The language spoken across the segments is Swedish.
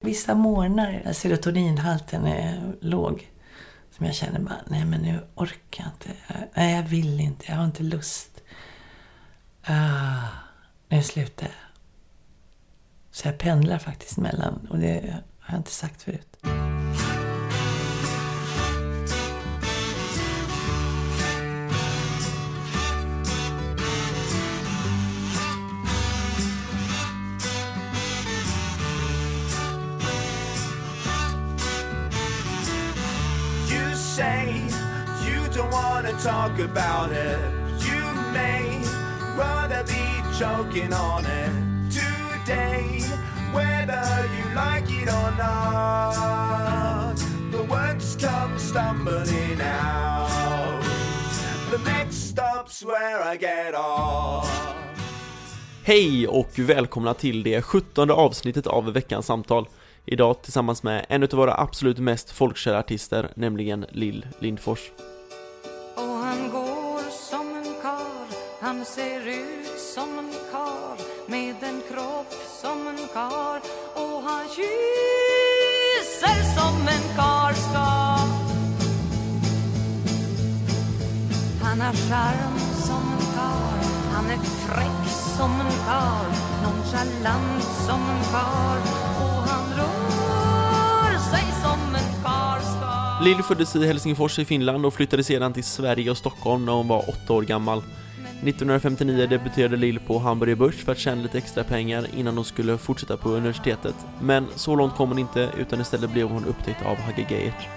Vissa morgnar, när serotoninhalten är låg, som jag känner bara, nej men nu orkar jag inte. Nej, jag vill inte. Jag har inte lust. Ah, nu slutar jag. Så jag pendlar faktiskt mellan, och det har jag inte sagt förut. Talk about it. You may rather be choking on it today, whether you like it or not. The words come stumbling out. The next stop's where I get off. Hej och välkomna till det sjuttonde avsnittet av veckans samtal. Idag tillsammans med en av våra absolut mest folkkära artister, nämligen Lill Lindfors. Han ser ut som en kar med en kropp som en kar och han kysser som en kar ska. Han har charm som en kar, han är fräck som en kar, nonchalant som en kar och han rör sig som en kar ska. Lill föddes i Helsingfors i Finland och flyttade sedan till Sverige och Stockholm när hon var åtta år gammal. 1959 debuterade Lill på Hamburger Börs för att tjäna lite extra pengar innan hon skulle fortsätta på universitetet. Men så långt kom hon inte, utan istället blev hon upptäckt av Hagge Geigert.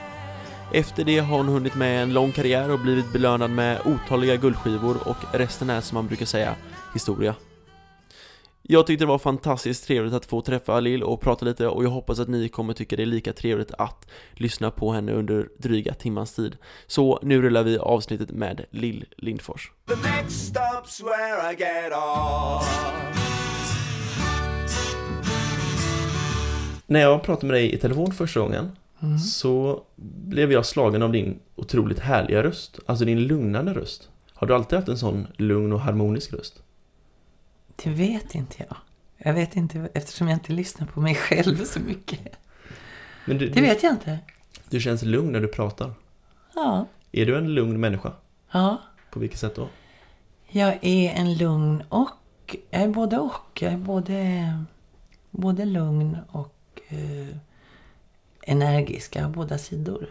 Efter det har hon hunnit med en lång karriär och blivit belönad med otaliga guldskivor och resten är som man brukar säga, historia. Jag tyckte det var fantastiskt trevligt att få träffa Lill och prata lite och jag hoppas att ni kommer tycka det är lika trevligt att lyssna på henne under dryga timmans tid. Så nu rullar vi avsnittet med Lill Lindfors. The next stop's where I get off. När jag pratade med dig i telefon första gången så blev jag slagen av din otroligt härliga röst. Alltså din lugnande röst. Har du alltid haft en sån lugn och harmonisk röst? Det vet inte jag. Jag vet inte eftersom jag inte lyssnar på mig själv så mycket. Du, Det vet jag inte. du känns lugn när du pratar. Ja. Är du en lugn människa? Ja. På vilket sätt då? Jag är en lugn och... Jag är både och. Jag är både, både lugn och eh, energisk. Jag har båda sidor.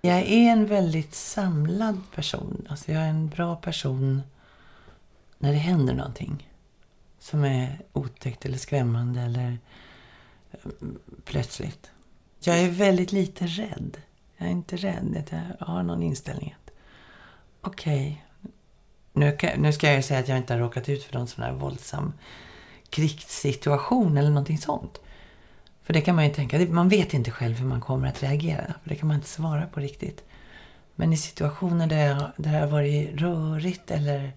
Jag är en väldigt samlad person. Alltså jag är en bra person när det händer någonting. Som är otäckt eller skrämmande eller mm, plötsligt. Jag är väldigt lite rädd. Jag är inte rädd. Jag har någon inställning att okej, nu, kan, nu ska jag säga att jag inte har råkat ut för någon sån här våldsam krigssituation eller någonting sånt. För det kan man ju tänka, man vet inte själv hur man kommer att reagera. För det kan man inte svara på riktigt. Men i situationer där, jag, där det har varit rörigt eller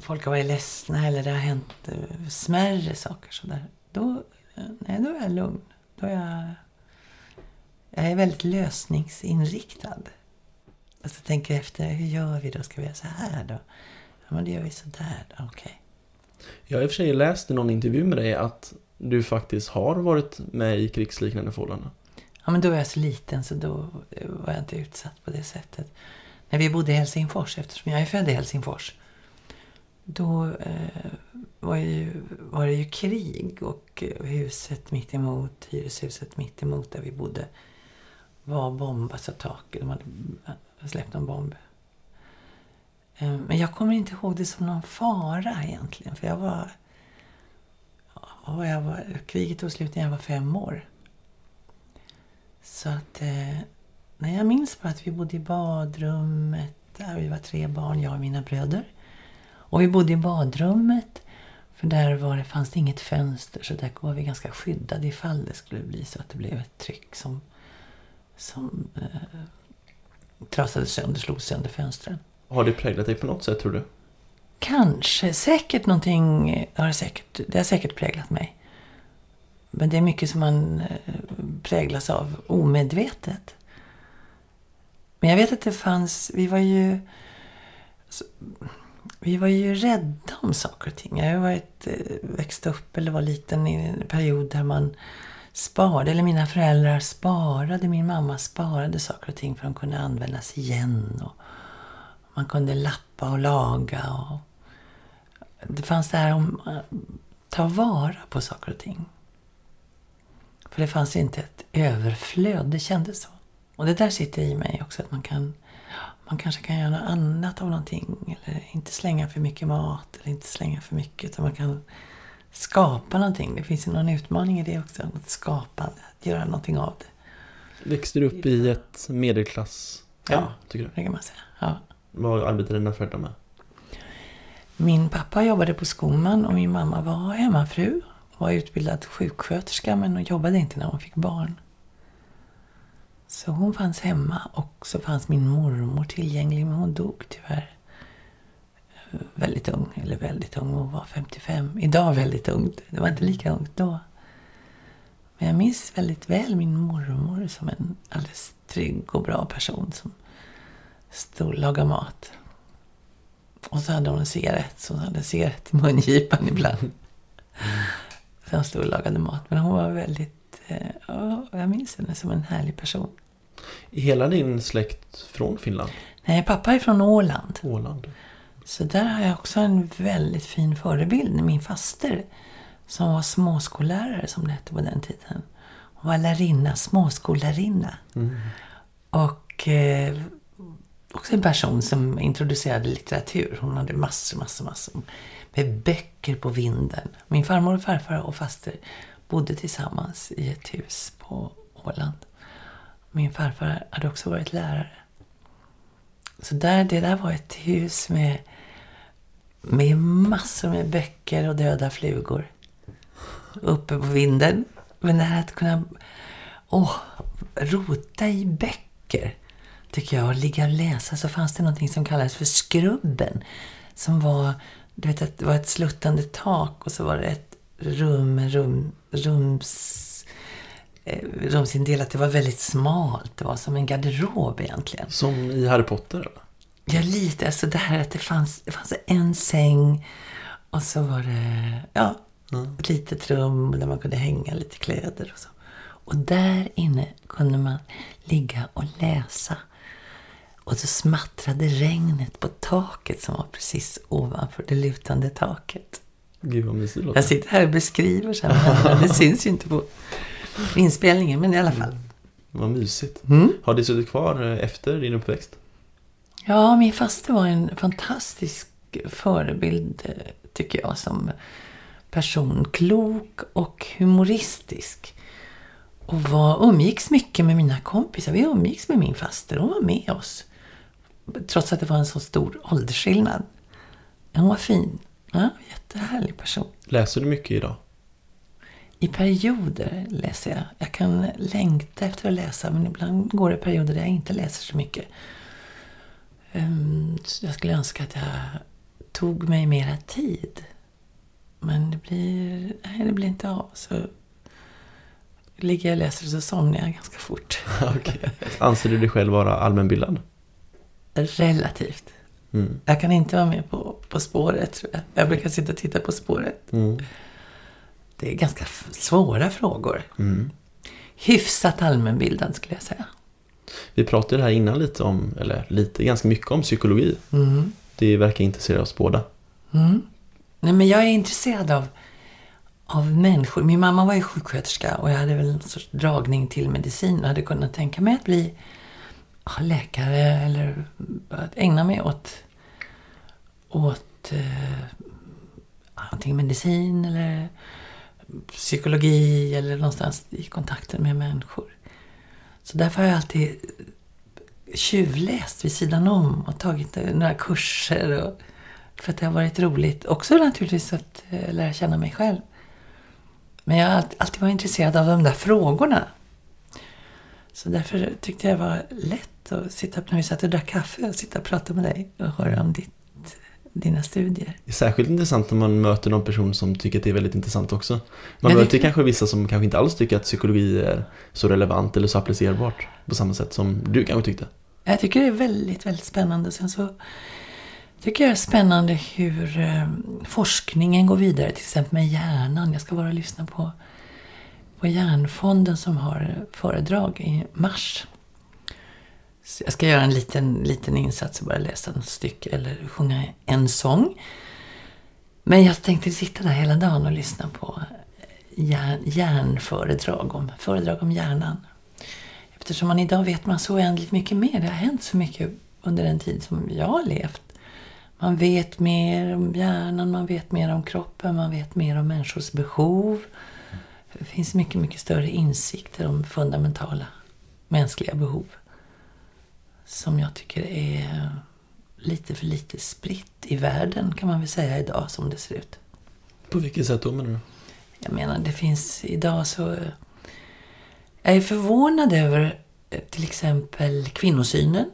folk har varit ledsna eller det har hänt eh, smärre saker sådär. Då, eh, nej, då är jag lugn. Då är jag, Jag är väldigt lösningsinriktad. Alltså tänker efter, hur gör vi då? Ska vi göra så här då? Ja, men det gör vi så där då. Okej. Jag har i och för sig läst i någon intervju med dig att du faktiskt har varit med i krigsliknande förhållanden. Ja, men då var jag så liten så då var jag inte utsatt på det sättet. När vi bodde i Helsingfors, eftersom jag är född i Helsingfors, då eh, var, ju, var det ju krig och huset mitt emot, hyreshuset mitt emot där vi bodde var bombat av taket. De hade släppt en bomb. Eh, Men jag kommer inte ihåg det som någon fara egentligen. För jag var... Ja, jag var kriget tog slut när jag var fem år. Så att... Eh, nej, jag minns bara att vi bodde i badrummet. Där vi var tre barn, jag och mina bröder. Och vi bodde i badrummet. För där var det, fanns det inget fönster så där var vi ganska skyddade ifall det skulle bli så att det blev ett tryck som, som eh, trasade sönder, slog sönder fönstren. Har det präglat dig på något sätt tror du? Kanske, säkert någonting har det säkert, det har säkert präglat mig. Men det är mycket som man eh, präglas av omedvetet. Men jag vet att det fanns, vi var ju så- vi var ju rädda om saker och ting. Jag har varit, eh, växt upp eller var liten i en period där man sparade, eller mina föräldrar sparade, min mamma sparade saker och ting för att de kunde användas igen. Och man kunde lappa och laga. Och det fanns det här om att ta vara på saker och ting. För det fanns inte ett överflöd, det kändes så. Och det där sitter i mig också, att man kan man kanske kan göra något annat av någonting. Eller inte slänga för mycket mat, eller inte slänga för mycket. Utan man kan skapa någonting. Det finns ju någon utmaning i det också. Att skapa, att göra någonting av det. Växte du upp i ett medelklass Ja. tycker du? Det kan man säga. Ja. Vad arbetade dina föräldrar med? Min pappa jobbade på Skolman och min mamma var hemmafru. Var utbildad sjuksköterska men hon jobbade inte när hon fick barn. Så hon fanns hemma och så fanns min mormor tillgänglig men hon dog tyvärr. Väldigt ung, eller väldigt ung, hon var 55. Idag väldigt ungt, det var inte lika ungt då. Men jag minns väldigt väl min mormor som en alldeles trygg och bra person som stod och lagade mat. Och så hade hon en cigarett, så hon hade en cigarett i mungipan ibland. Så hon stod och lagade mat. Men hon var väldigt, eh, jag minns henne som en härlig person. Är hela din släkt från Finland? Nej, pappa är från Åland. Åland? Så där har jag också en väldigt fin förebild. Min faster som var småskollärare som det hette på den tiden. Hon var lärarinna, småskollärarinna. Och eh, också en person som introducerade litteratur. Hon hade massor, massor, massor med böcker på vinden. Min farmor och farfar och faster bodde tillsammans i ett hus på Åland. Min farfar hade också varit lärare. Så där, det där var ett hus med, med massor med böcker och döda flugor. Uppe på vinden. Men det här att kunna åh, rota i böcker, tycker jag. Och ligga och läsa. Så fanns det någonting som kallades för skrubben. Som var, du vet, det var ett sluttande tak och så var det ett rum, rum, rums eh, rumsindelat. Det var väldigt smalt. Det var som en garderob egentligen. Som i Harry Potter eller? Ja, lite. Alltså det här att det fanns, det fanns en säng och så var det ja, ett litet rum där man kunde hänga lite kläder och så. Och där inne kunde man ligga och läsa. Och så smattrade regnet på taket som var precis ovanför det lutande taket. Gud vad mysigt. Jag sitter här och beskriver så här, men det syns ju inte på inspelningen, men i alla fall. Vad mysigt. Mm. Har det suttit kvar eh, efter din uppväxt? Ja, min faster var en fantastisk förebild, eh, tycker jag, som person. Klok och humoristisk. Och var, umgicks mycket med mina kompisar. Vi umgicks med min faster. Hon var med oss. Trots att det var en så stor åldersskillnad. Hon var fin. Ja, jättehärlig person. Läser du mycket idag? I perioder läser jag. Jag kan längta efter att läsa men ibland går det perioder där jag inte läser så mycket. Ehm, så jag skulle önska att jag tog mig mera tid. Men det blir, nej, det blir inte av. Så ligger jag och läser så somnar jag ganska fort. Okej. Anser du dig själv vara allmänbildad? Relativt. Mm. Jag kan inte vara med på På spåret tror jag. Jag brukar sitta och titta på spåret. Mm. Det är ganska svåra frågor. Mm. Hyfsat allmänbildad skulle jag säga. Vi pratade här innan lite om, eller lite, ganska mycket om psykologi. Mm. Det verkar intressera oss båda. Mm. Nej, men jag är intresserad av, av människor. Min mamma var ju sjuksköterska och jag hade väl en sorts dragning till medicin och hade kunnat tänka mig att bli läkare eller att ägna mig åt, åt eh, antingen medicin eller psykologi eller någonstans i kontakten med människor. Så därför har jag alltid tjuvläst vid sidan om och tagit några kurser och för att det har varit roligt. Också naturligtvis att eh, lära känna mig själv. Men jag har alltid, alltid varit intresserad av de där frågorna. Så därför tyckte jag det var lätt att sitta när vi satt och drack kaffe och sitta och prata med dig och höra om ditt, dina studier. Det är särskilt intressant när man möter någon person som tycker att det är väldigt intressant också. Man Ja, det- möter kanske vissa som kanske inte alls tycker att psykologi är så relevant eller så applicerbart på samma sätt som du kanske tyckte. Jag tycker det är väldigt, väldigt spännande. Sen så tycker jag det är spännande hur eh, forskningen går vidare, till exempel med hjärnan. Jag ska bara lyssna på, på Hjärnfonden som har föredrag i mars. Så jag ska göra en liten, liten insats och bara läsa ett stycke eller sjunga en sång. Men jag tänkte sitta där hela dagen och lyssna på hjärn, hjärnföredrag om, föredrag om hjärnan. Eftersom man idag vet man så oändligt mycket mer. Det har hänt så mycket under den tid som jag har levt. Man vet mer om hjärnan, man vet mer om kroppen, man vet mer om människors behov. Det finns mycket, mycket större insikter om fundamentala mänskliga behov. Som jag tycker är lite för lite spritt i världen kan man väl säga idag som det ser ut. På vilket sätt då menar du? Jag menar, det finns idag så... Jag är förvånad över eh, till exempel kvinnosynen.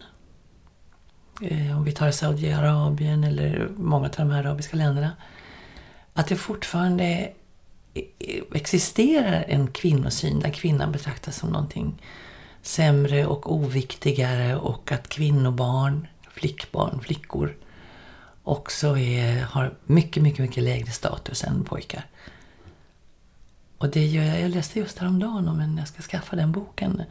Eh, Om vi tar Saudiarabien eller många av de här arabiska länderna. Att det fortfarande eh, existerar en kvinnosyn där kvinnan betraktas som någonting sämre och oviktigare och att kvinnobarn, flickbarn, flickor också är, har mycket, mycket, mycket lägre status än pojkar. Och det gör jag, jag läste just häromdagen om en, jag ska skaffa den boken.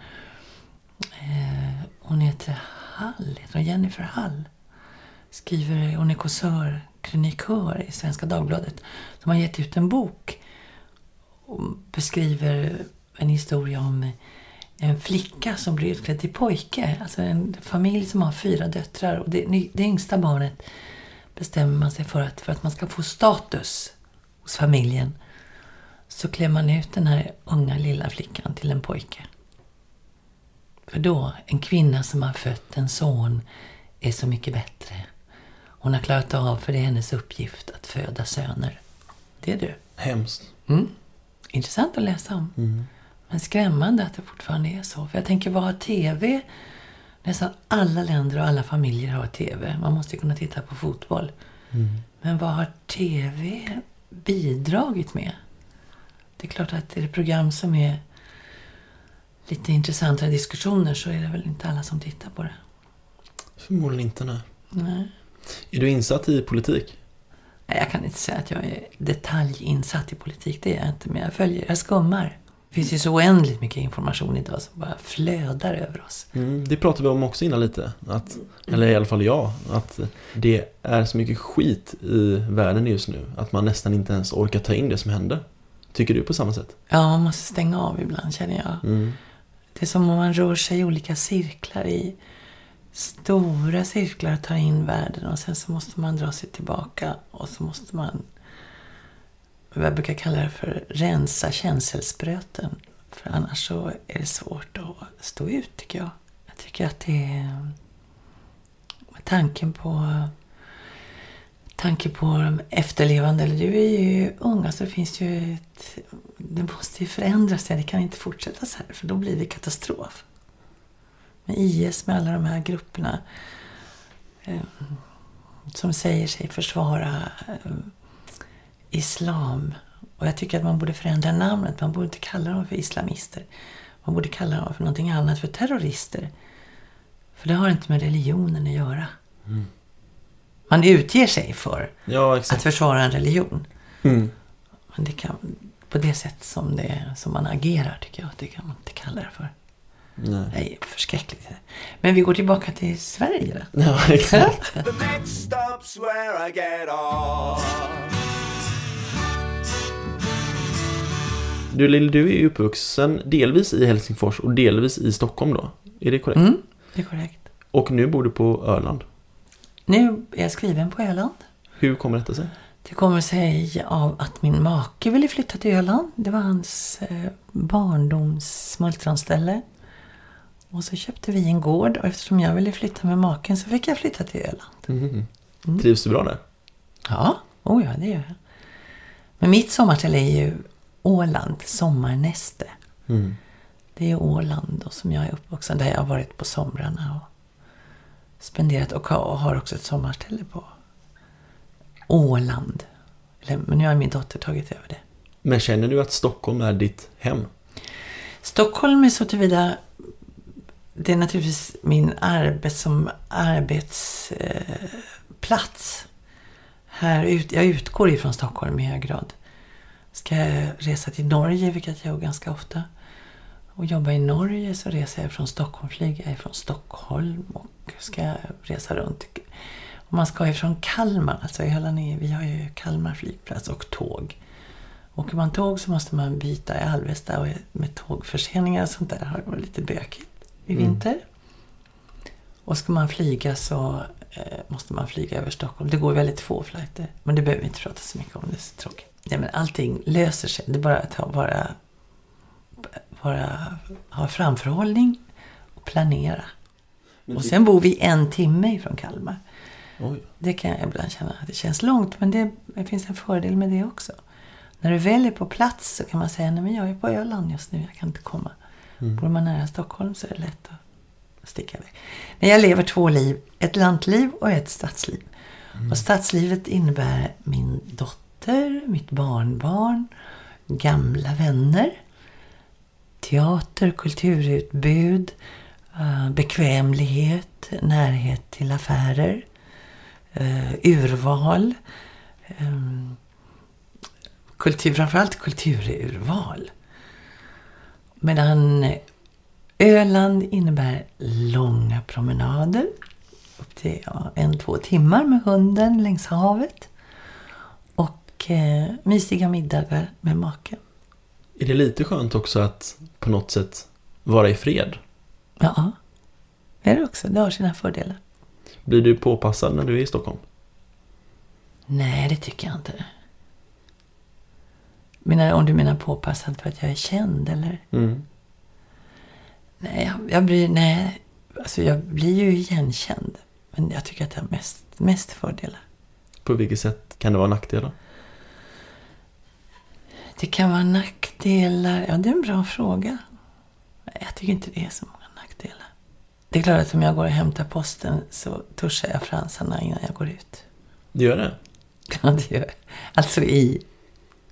Eh, hon heter Hall, heter hon Jennifer Hall. Skriver, hon är kåsör, krönikör i Svenska Dagbladet. Som har gett ut en bok. Och beskriver en historia om en flicka som blir utklädd till pojke. Alltså en familj som har fyra döttrar. Och det, det yngsta barnet bestämmer man sig för att, för att man ska få status hos familjen så klär man ut den här unga lilla flickan till en pojke. För då, en kvinna som har fött en son är så mycket bättre. Hon har klarat av, för det är hennes uppgift, att föda söner. Det är du. Hemskt. Mm. Intressant att läsa om. Men skrämmande att det fortfarande är så. För jag tänker, vad har TV? Nästan alla länder och alla familjer har TV. Man måste kunna titta på fotboll. Men vad har TV bidragit med? Det är klart att är det program som är lite intressantare diskussioner så är det väl inte alla som tittar på det. Förmodligen inte, nej. Nej. Är du insatt i politik? Nej, jag kan inte säga att jag är detaljinsatt i politik. Det är jag inte. Men jag följer, jag skummar. Det finns ju så oändligt mycket information idag som bara flödar över oss. Mm, det pratade vi om också innan lite. Att, eller i alla fall jag. Att det är så mycket skit i världen just nu. Att man nästan inte ens orkar ta in det som händer. Tycker du på samma sätt? Ja, man måste stänga av ibland känner jag. Mm. Det är som om man rör sig i olika cirklar i stora cirklar och tar in världen och sen så måste man dra sig tillbaka och så måste man, jag brukar kalla det för, rensa känselspröten. För annars så är det svårt att stå ut tycker jag. Jag tycker att det är med tanken på tanke på de efterlevande, eller du är ju ung, alltså det finns ju ett, det måste ju förändras, det kan inte fortsätta så här för då blir det katastrof. Med IS, med alla de här grupperna eh, som säger sig försvara eh, islam Och jag tycker att man borde förändra namnet. Man borde inte kalla dem för islamister. Man borde kalla dem för någonting annat, för terrorister. För det har inte med religionen att göra. Man utger sig för Ja, att försvara en religion. Mm. Men det kan, på det sätt som, det, som man agerar tycker jag, det kan man inte kalla det för. Nej. Nej, förskräckligt. Men vi går tillbaka till Sverige då. Ja, exakt. Du Lill, du är ju uppvuxen delvis i Helsingfors och delvis i Stockholm då. Är det korrekt? Mm, det är korrekt. Och nu bor du på Öland. Nu är jag skriven på Öland. Hur kommer detta sig? Det kommer sig av att min make ville flytta till Öland. Det var hans eh, barndoms smultronställe. Och så köpte vi en gård och eftersom jag ville flytta med maken så fick jag flytta till Öland. Mhm. Trivs du bra där? Ja, oh ja det gör jag. Men mitt sommarställe är ju Åland, sommarnäste. Mm. Det är Åland då, som jag är uppvuxen där jag har varit på somrarna och spenderat och har- också ett sommarställe på Åland. Men nu har min dotter tagit över det. Men känner du att Stockholm är ditt hem? Stockholm är så tillvida det är naturligtvis min arbet som arbetsplats. Eh, här ut, jag utgår ifrån Stockholm i hög grad. Ska jag resa till Norge, vilket jag gör ganska ofta, och jobba i Norge så reser jag från Stockholm, flyger jag från Stockholm och ska resa runt. Och man ska ifrån Kalmar, alltså hela ner, vi har ju Kalmar flygplats och tåg. Åker man tåg så måste man byta i Alvesta och med tågförseningar och sånt där har det varit lite bökigt i vinter. Och ska man flyga så eh, måste man flyga över Stockholm. Det går väldigt få flighter. Men det behöver vi inte prata så mycket om, det är så tråkigt. Nej, men allting löser sig. Det är bara att ha, bara, bara ha framförhållning och planera. Och sen bor vi en timme ifrån Kalmar. Oj. Det kan jag ibland känna att det känns långt, men det, det finns en fördel med det också. När du väljer på plats så kan man säga, nej men jag är på Öland just nu, jag kan inte komma. Bor man nära Stockholm så är det lätt att sticka iväg. Men jag lever två liv, ett lantliv och ett stadsliv. Och stadslivet innebär min dotter, mitt barnbarn, gamla vänner, teater, kulturutbud, eh, bekvämlighet, närhet till affärer, eh, urval, eh, kultur, framförallt kultururval. Medan Öland innebär långa promenader, upp till ja, en, två timmar med hunden längs havet. Och eh, mysiga middagar med maken. Är det lite skönt också att på något sätt vara i fred? Ja, det är det också. Det har sina fördelar. Blir du påpassad när du är i Stockholm? Nej, det tycker jag inte. Menar, om du menar påpassad för att jag är känd eller? Mm. Nej, jag, jag blir, nej, alltså jag blir ju igenkänd. Men jag tycker att det har mest, mest fördelar. På vilket sätt kan det vara nackdelar? Det kan vara nackdelar. Ja, det är en bra fråga. Jag tycker inte det är så många nackdelar. Det är klart att om jag går och hämtar posten så tuschar jag fransarna innan jag går ut. Det gör det? Ja, det gör jag. Alltså i...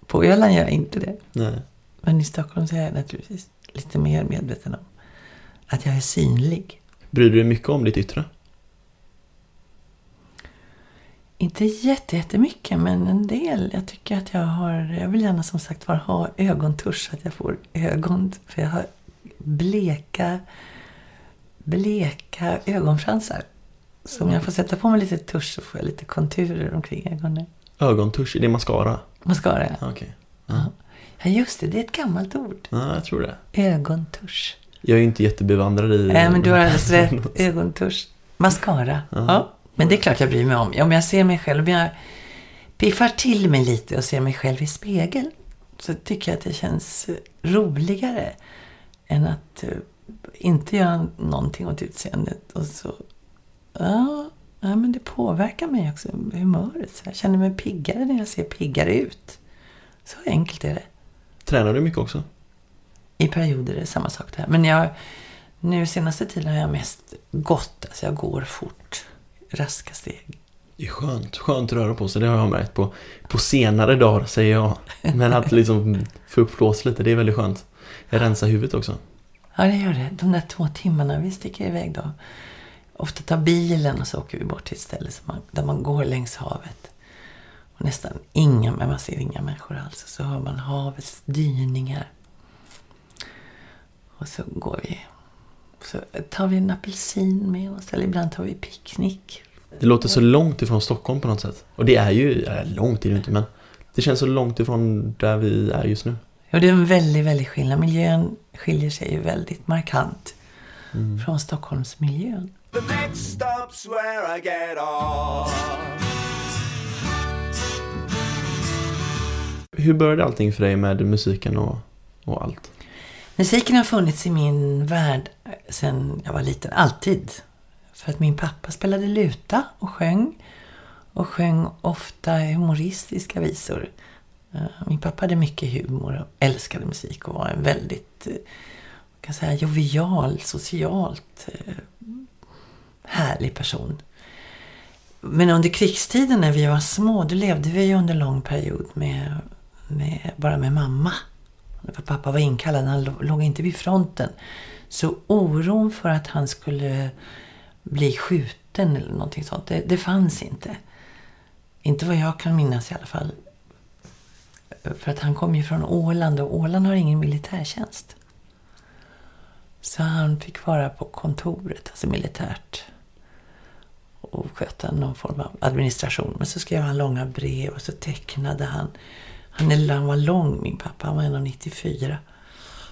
På Öland gör jag inte det. Nej. Men i Stockholm så är jag naturligtvis lite mer medveten om att jag är synlig. Bryr du dig mycket om ditt yttre? Inte jätte- jättemycket, men en del. Jag tycker att jag har... Jag vill gärna som sagt var ha ögontusch, så att jag får ögon. För jag har bleka, bleka ögonfransar. Så om jag får sätta på mig lite tusch så får jag lite konturer omkring ögonen. Ögontusch, är det mascara? Mascara, ja. Ah, Okej. Ja, just det. Det är ett gammalt ord. Ja, jag tror det. Ögontusch. Jag är ju inte jättebevandrad i... Nej, men du har alldeles rätt. Ögontusch. Mascara. Ja. Men det är klart jag bryr mig om. Om jag ser mig själv, om jag piffar till mig lite och ser mig själv i spegeln så tycker jag att det känns roligare än att eh, inte göra någonting åt utseendet. Och så, ja, ja, men det påverkar mig också, humöret. Så jag känner mig piggare när jag ser piggare ut. Så enkelt är det. Tränar du mycket också? I perioder är det samma sak där. Men jag, nu senaste tiden har jag mest gått. Alltså jag går fort. Raska steg. Det är skönt, skönt att röra på sig, det har jag märkt på, på senare dagar säger jag. Men att liksom få upp flås lite, det är väldigt skönt. Jag rensar huvudet också. Ja, det gör det. De där två timmarna vi sticker iväg då. Ofta tar bilen och så åker vi bort till ett ställe man, där man går längs havet. Och nästan inga, men man ser inga människor alls. Och så hör man havets dyningar. Och så går vi. Så tar vi en apelsin med oss. Eller ibland tar vi picknick. Det låter så långt ifrån Stockholm på något sätt. Och det är ju, ja, långt är det inte men det känns så långt ifrån där vi är just nu. Och det är en väldigt, väldigt skillnad. Miljön skiljer sig ju väldigt markant från Stockholmsmiljön. The next stop's where I get off. Hur började allting för dig med musiken och, och allt? Musiken har funnits i min värld sedan jag var liten, alltid. För att min pappa spelade luta och sjöng. Och sjöng ofta humoristiska visor. Eh, min pappa hade mycket humor och älskade musik och var en väldigt eh, kan säga, jovial, socialt eh, härlig person. Men under krigstiden när vi var små, då levde vi under en lång period med, med, bara med mamma. För pappa var inkallad, han låg inte vid fronten. Så oron för att han skulle bli skjuten eller någonting sånt, det, det fanns inte. Inte vad jag kan minnas i alla fall. För att han kom ju från Åland och Åland har ingen militärtjänst. Så han fick vara på kontoret, alltså militärt. Och sköta någon form av administration. Men så skrev han långa brev och så tecknade han. Han, är- han var lång min pappa, han var 1,94.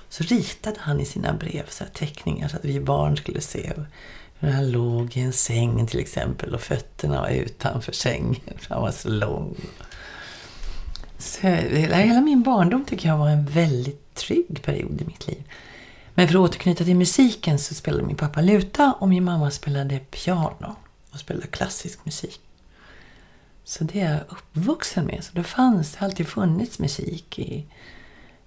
Så ritade han i sina brev så här teckningar så att vi barn skulle se hur han låg i en säng till exempel och fötterna var utanför sängen. för Han var så lång. Så hela, hela min barndom tycker jag var en väldigt trygg period i mitt liv. Men för att återknyta till musiken så spelade min pappa luta och min mamma spelade piano och spelade klassisk musik. Så det är jag uppvuxen med. Så det fanns, det har alltid funnits musik i,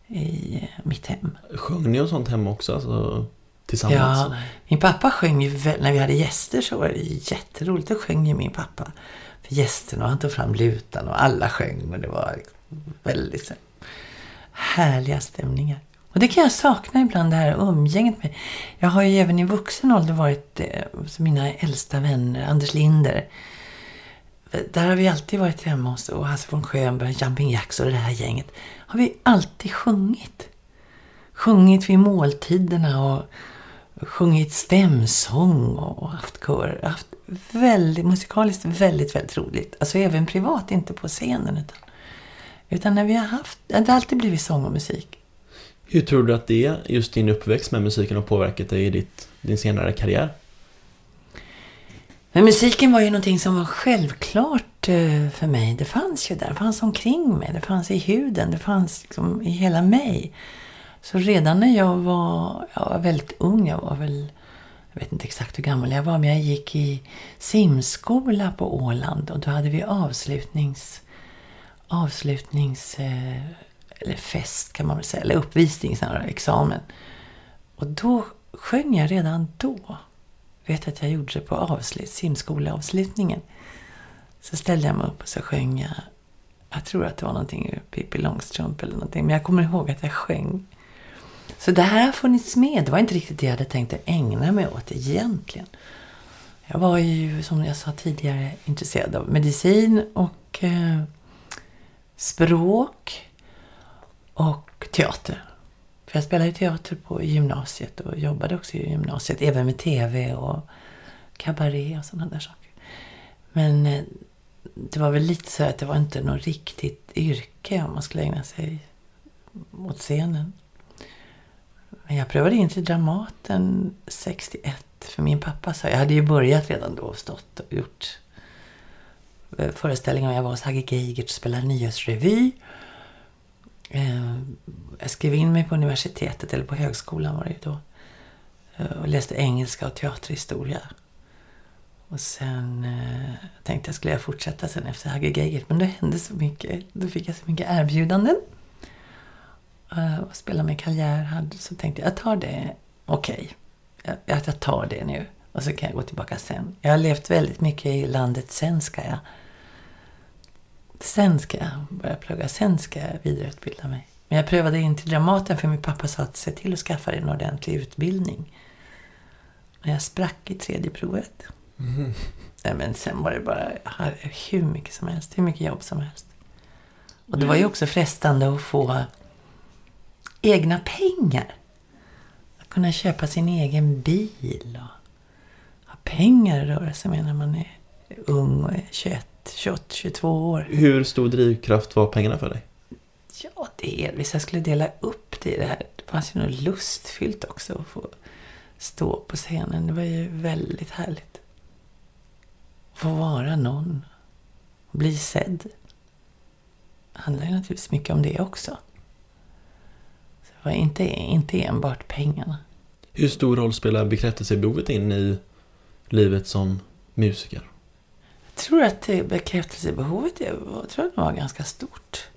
i mitt hem. Sjöng ni och sånt hemma också? Alltså, tillsammans? Ja, min pappa sjöng ju, när vi hade gäster så var det jätteroligt. Då sjöng ju min pappa för gästerna och han tog fram lutan och alla sjöng och det var väldigt så, härliga stämningar. Och det kan jag sakna ibland, det här umgänget med. Jag har ju även i vuxen ålder varit eh, mina äldsta vänner, Anders Linder. Där har vi alltid varit hemma hos och Hasse von Schönberg, Jumping Jacks och det här gänget. Har vi alltid sjungit. Sjungit vid måltiderna och sjungit stämsång och haft kör. Haft väldigt musikaliskt väldigt, väldigt roligt. Alltså även privat, inte på scenen. Utan, utan när vi har haft, det har alltid blivit sång och musik. Hur tror du att det, just din uppväxt med musiken, har påverkat dig i ditt, din senare karriär? Men musiken var ju någonting som var självklart eh, för mig. Det fanns ju där. Det fanns omkring mig. Det fanns i huden. Det fanns liksom i hela mig. Så redan när jag var, jag var väldigt ung, jag var väl, jag vet inte exakt hur gammal jag var, men jag gick i simskola på Åland och då hade vi avslutnings, avslutnings, eh, eller fest kan man väl säga, eller uppvisning, examen. Och då sjöng jag redan då. Vet att jag gjorde det på avslut, simskoleavslutningen. Så ställde jag mig upp och så sjöng jag, jag tror att det var någonting ur Pippi Långstrump eller någonting, men jag kommer ihåg att jag sjöng. Så det här har funnits med. Det var inte riktigt det jag hade tänkt att ägna mig åt egentligen. Jag var ju, som jag sa tidigare, intresserad av medicin och eh, språk och teater. För jag spelade ju teater på gymnasiet och jobbade också i gymnasiet, även med TV och kabaré och sådana där saker. Men eh, det var väl lite så att det var inte något riktigt yrke om man skulle ägna sig åt scenen. Men jag prövade in till Dramaten 61 för min pappa sa, jag hade ju börjat redan då och stått och gjort eh, föreställningar. Jag var hos Hagge Geigert och spelade nyhetsrevy. Eh, Jag skrev in mig på universitetet, eller på högskolan var det ju då. Eh, Och läste engelska och teaterhistoria. Och sen eh, tänkte jag, skulle jag fortsätta sen efter Hagge Geigert? Men det hände så mycket. Då fick jag så mycket erbjudanden. Eh, och spela med Karl Gerhard. Så tänkte jag, jag tar det. Okej. Jag, jag tar det nu. och så kan jag gå tillbaka sen. Jag har levt väldigt mycket i landet sen ska jag. Sen ska jag börja plugga, sen ska jag vidareutbilda mig. Men jag prövade in till Dramaten för min pappa sa att se till att skaffa dig en ordentlig utbildning. Och jag sprack i tredje provet. Nej, men sen var det bara hur mycket som helst, hur mycket jobb som helst. Och det var ju också frestande att få egna pengar. Att kunna köpa sin egen bil och ha pengar att röra sig med när man är ung och är 21, 28, 22 år. Hur stor drivkraft var pengarna för dig? Ja, delvis. Jag skulle dela upp det i det här. Det fanns ju något lustfyllt också att få stå på scenen. Det var ju väldigt härligt. Få vara någon. Bli sedd. Det handlar ju naturligtvis mycket om det också. Så det var inte, inte enbart pengarna. Hur stor roll spelar bekräftelsebehovet in i livet som musiker? Jag tror att bekräftelsebehovet jag var, att det var ganska stort.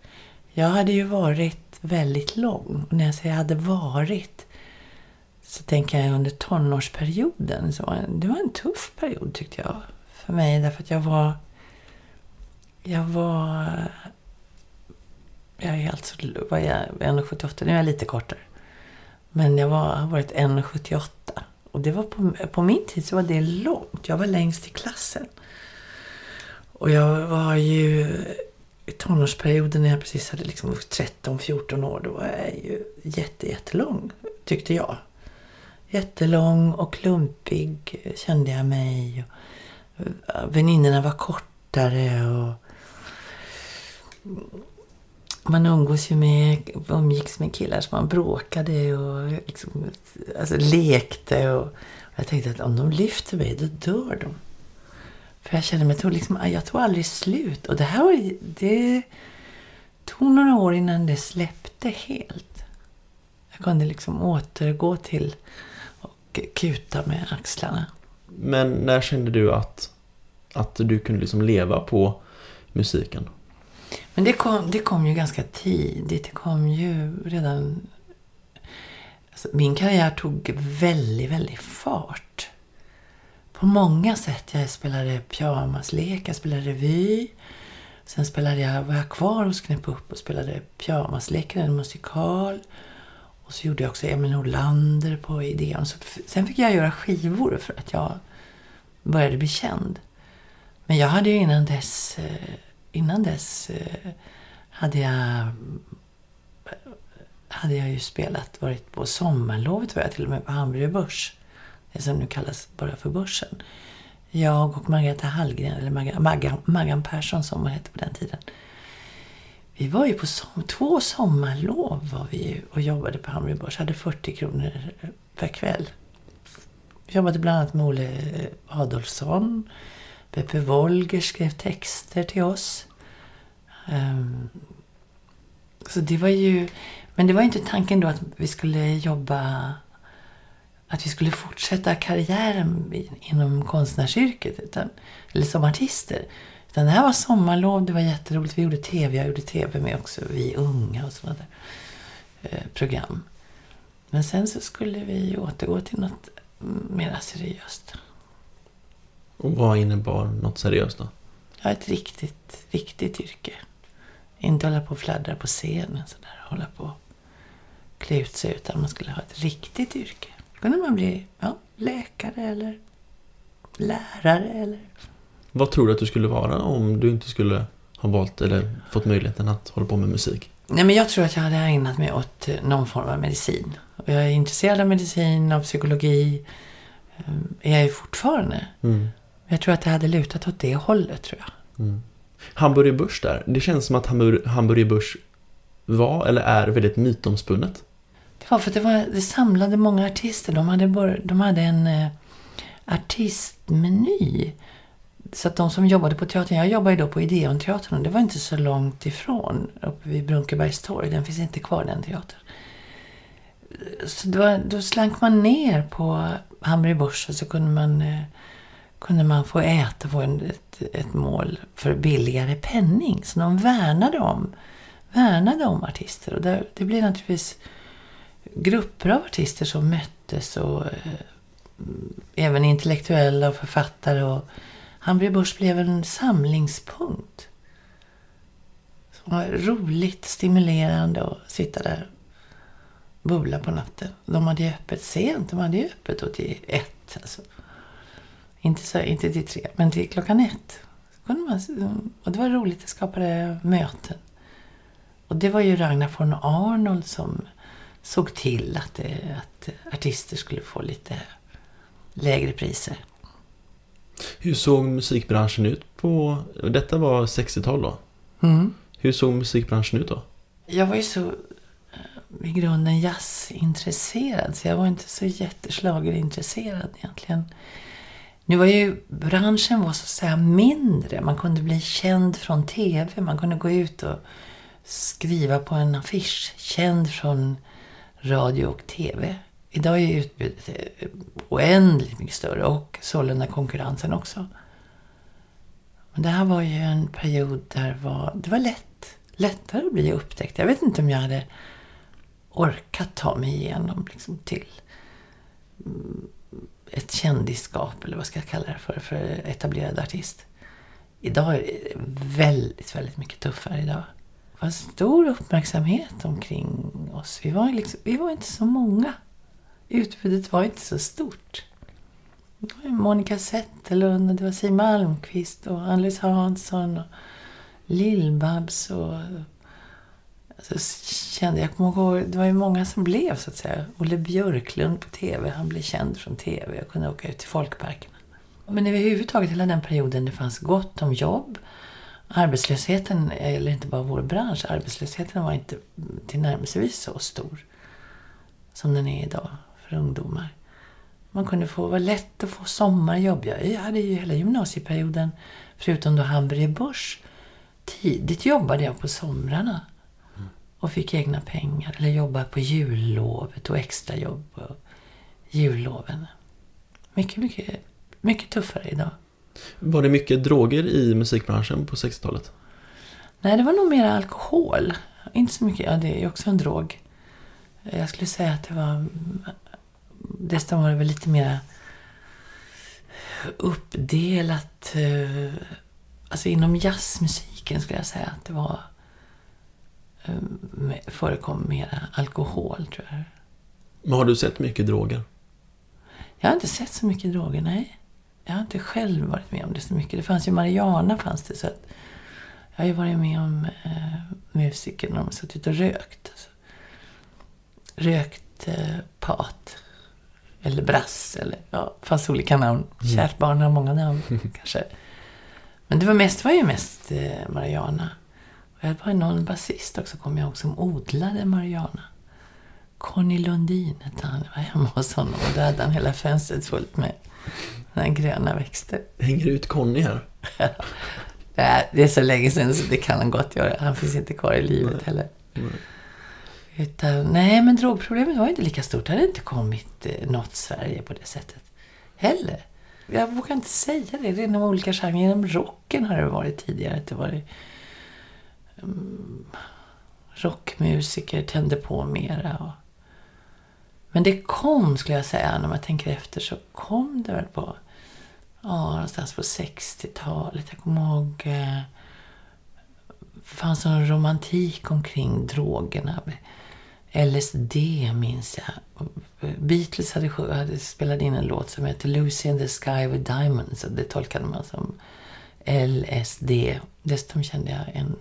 Jag hade ju varit väldigt lång. Och när jag säger hade varit så tänker jag under tonårsperioden. Så var det- det var en tuff period tyckte jag. För mig därför att jag var... Jag var... Jag är alltså... Var jag 1,78? Nu är jag lite kortare. Men jag var, har varit 1,78. Och det var på, på min tid så var det långt. Jag var längst i klassen. Och jag var ju i tonårsperioden när jag precis hade liksom 13-14 år. Då var jag ju jätte, jättelång, tyckte jag. Jättelång och klumpig kände jag mig. Eh, väninnorna var kortare och mm, man umgås ju med, umgicks med killar som man bråkade och liksom, alltså lekte. Och jag tänkte att om de lyfter mig, då dör de. För jag kände mig, jag tog, liksom, jag tog aldrig slut. Och det här var det tog några år innan det släppte helt. Jag kunde liksom återgå till och kuta med axlarna. Men när kände du att, att du kunde liksom leva på musiken? Men det kom, det kom ju ganska tidigt. Det kom ju redan... Alltså, min karriär tog väldigt, väldigt fart. På många sätt. Jag spelade pyjamaslek, jag spelade revy. Sen spelade jag, var jag kvar hos Knäpp upp och spelade pyjamasleken, en musikal. Och så gjorde jag också Emil Nordlander på Ideon. Så sen fick jag göra skivor för att jag började bli känd. Men jag hade ju innan dess, eh, innan dess eh, hade jag hade jag ju spelat, varit på sommarlovet var jag till och med på Hamburger Börs. Som nu kallas bara för Börsen. Jag och Margareta Hallgren, eller Maggan, Maggan, Maggan Persson som hon hette på den tiden. Vi var ju på som, två sommarlov var vi ju och jobbade på Hammarby Börs. Hade 40 kronor per kväll. Vi jobbade bland annat med Olle eh, Adolfsson. Beppe Wolger skrev texter till oss. Um, så det var ju... Men det var ju inte tanken då att vi skulle jobba... Att vi skulle fortsätta karriären inom konstnärsyrket. Utan, eller som artister. Utan det här var sommarlov, det var jätteroligt. Vi gjorde tv, jag gjorde tv med också. Vi unga och sådana där eh, program. Men sen så skulle vi återgå till något mer seriöst. Och vad innebar något seriöst då? Ja, ett riktigt, riktigt yrke. Inte hålla på och fladdra på scenen sådär. Hålla på och klä ut sig. Utan man skulle ha ett riktigt yrke. Kunde man bli ja, läkare eller lärare eller... Vad tror du att du skulle vara om du inte skulle ha valt eller fått möjligheten att hålla på med musik? Nej, men jag tror att jag hade ägnat mig åt eh, någon form av medicin. Jag är intresserad av medicin, av psykologi. Eh, är jag ju fortfarande. Mm. Jag tror att jag hade lutat åt det hållet, tror jag. Hamburger Börs där, det känns som att Hamburger Börs var eller är väldigt mytomspunnet. Ja, var för att det, var, det samlade många artister. De hade, bör, de hade en eh, artistmeny. Så att de som jobbade på teatern, jag jobbade ju då på Ideonteatern och det var inte så långt ifrån uppe vid Brunkebergstorg. Den finns inte kvar den teatern. Så det var, då slank man ner på Hamburger Börs och så kunde man, eh, kunde man få äta på en, ett, ett mål för billigare penning. Så de värnade om, värnade om artister. Och det, det blev naturligtvis grupper av artister som möttes och eh, även intellektuella och författare. Och Hamburger Börs blev en samlingspunkt. Som var roligt, stimulerande att sitta där och bubbla på natten. De hade ju öppet sent. De hade ju öppet då till ett. Alltså. Inte, så, inte till tre, men till klockan ett. Man, och det var roligt, det skapade möten. Och det var ju Ragnar von Arnold som såg till att, det, att artister skulle få lite lägre priser. Hur såg musikbranschen ut på... Detta var 60-tal då? Mm. Hur såg musikbranschen ut då? Jag var ju så eh, i grunden jazzintresserad så jag var inte så jätteslagerintresserad egentligen. Nu var ju branschen var så att säga mindre. Man kunde bli känd från TV. Man kunde gå ut och skriva på en affisch. Känd från radio och TV. Idag är utbudet eh, oändligt mycket större och sålunda konkurrensen också. Men det här var ju en period där var, det var lätt, lättare att bli upptäckt. Jag vet inte om jag hade orkat ta mig igenom liksom, till mm, ett kändisskap, eller vad ska jag kalla det för, för etablerad artist. Idag är det väldigt, väldigt mycket tuffare idag. Det var stor uppmärksamhet omkring oss. Vi var, liksom, vi var inte så många. Utbudet var inte så stort. Det var Monica Zetterlund, och det var Siw Malmkvist och Alice Hansson och Lill-Babs och alltså, kände, jag kommer ihåg, det var ju många som blev så att säga. Olle Björklund på TV, han blev känd från TV. Jag kunde åka ut till folkparkerna. Men överhuvudtaget hela den perioden det fanns gott om jobb. Arbetslösheten, eller inte bara vår bransch, arbetslösheten var inte tillnärmelsevis så stor som den är idag för ungdomar. Man kunde få, var lätt att få sommarjobb. Jag hade ju hela gymnasieperioden, förutom då Hamburger Börs, tidigt jobbade jag på somrarna. Och fick egna pengar. Eller jobbade på jullovet och extrajobb på julloven. Mycket, mycket, mycket tuffare idag. Var det mycket droger i musikbranschen på 60-talet? Nej, det var nog mer alkohol. Inte så mycket, ja det är ju också en drog. Jag skulle säga att det var... Dessutom var det väl lite mer uppdelat. eh, Alltså inom jazzmusiken skulle jag säga att det var... eh, förekom mer alkohol, tror jag. Men har du sett mycket droger? Jag har inte sett så mycket droger, nej. Jag har inte själv varit med om det så mycket. Det fanns ju Mariana fanns det så att jag har ju varit med om eh, musiker när de har suttit och rökt. Alltså. Rökt eh, pat. Eller brass eller ja, det fanns olika namn. Kärt barn har många namn kanske. Men det var mest, var ju mest eh, Mariana. Och jag var någon basist också kommer jag ihåg som odlade Mariana. Conny Lundin hette han. Jag var hemma hos honom och då hade han hela fönstret fullt med här gröna växter. Hänger ut Conny här? Nej, Det är så länge sedan så det kan han gott göra. Han finns inte kvar i livet heller. Utan, nej, men drogproblemet var inte lika stort. Det hade inte kommit eh, något Sverige på det sättet heller. Jag vågar inte säga det. Det är inom olika genrer. Inom rocken har det varit tidigare. Det varit um, rockmusiker tände på mera. Och, men det kom, skulle jag säga, när man tänker efter, så kom det väl på, ja, någonstans på 60-talet. Jag kommer ihåg, eh, fanns en romantik omkring drogerna. LSD minns jag. Beatles hade, hade spelat in en låt som heter Lucy in the Sky with Diamonds. Och det tolkade man som LSD. Dessutom kände jag en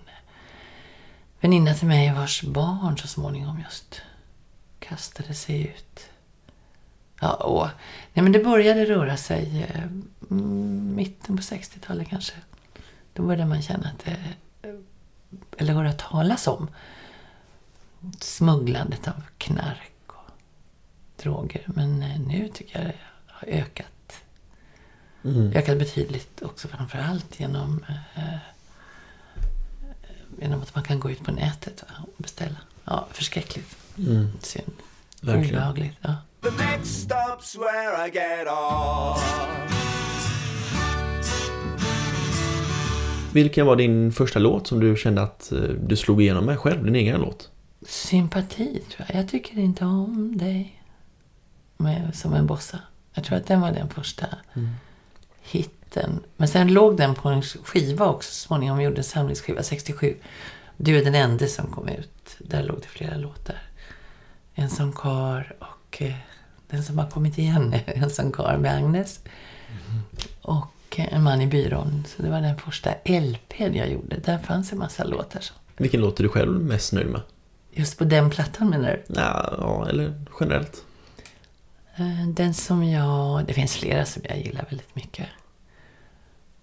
väninna till mig vars barn så småningom just kastade sig ut. Ja, och, nej men det började röra sig eh, mm, mitten på 60-talet kanske. Då började man känna att det, eller höra talas om smugglandet av knark och droger. Men eh, nu tycker jag det har ökat. Ökat betydligt också framför allt genom, eh, genom att man kan gå ut på nätet va, och beställa. Ja, förskräckligt. Synd. Verkligen. Obehagligt. Ja. The next stop's where I get off. Vilken var din första låt som du kände att eh, du slog igenom med själv? Din egen låt? Sympati, tror jag. Jag tycker inte om dig. Med, som en bossa. Jag tror att den var den första hitten. Men sen låg den på en skiva också så småningom. Vi gjorde en samlingsskiva 67. Du är den enda som kom ut. Där låg det flera låtar. En som kar och eh, den som har kommit igen är En som kar med Agnes. Och eh, En man i byrån. Så det var den första LPn jag gjorde. Där fanns en massa låtar. Så. Vilken låt är du själv mest nöjd med? Just på den plattan menar du? Ja, ja eller generellt. Eh, Den som jag... Det finns flera som jag gillar väldigt mycket.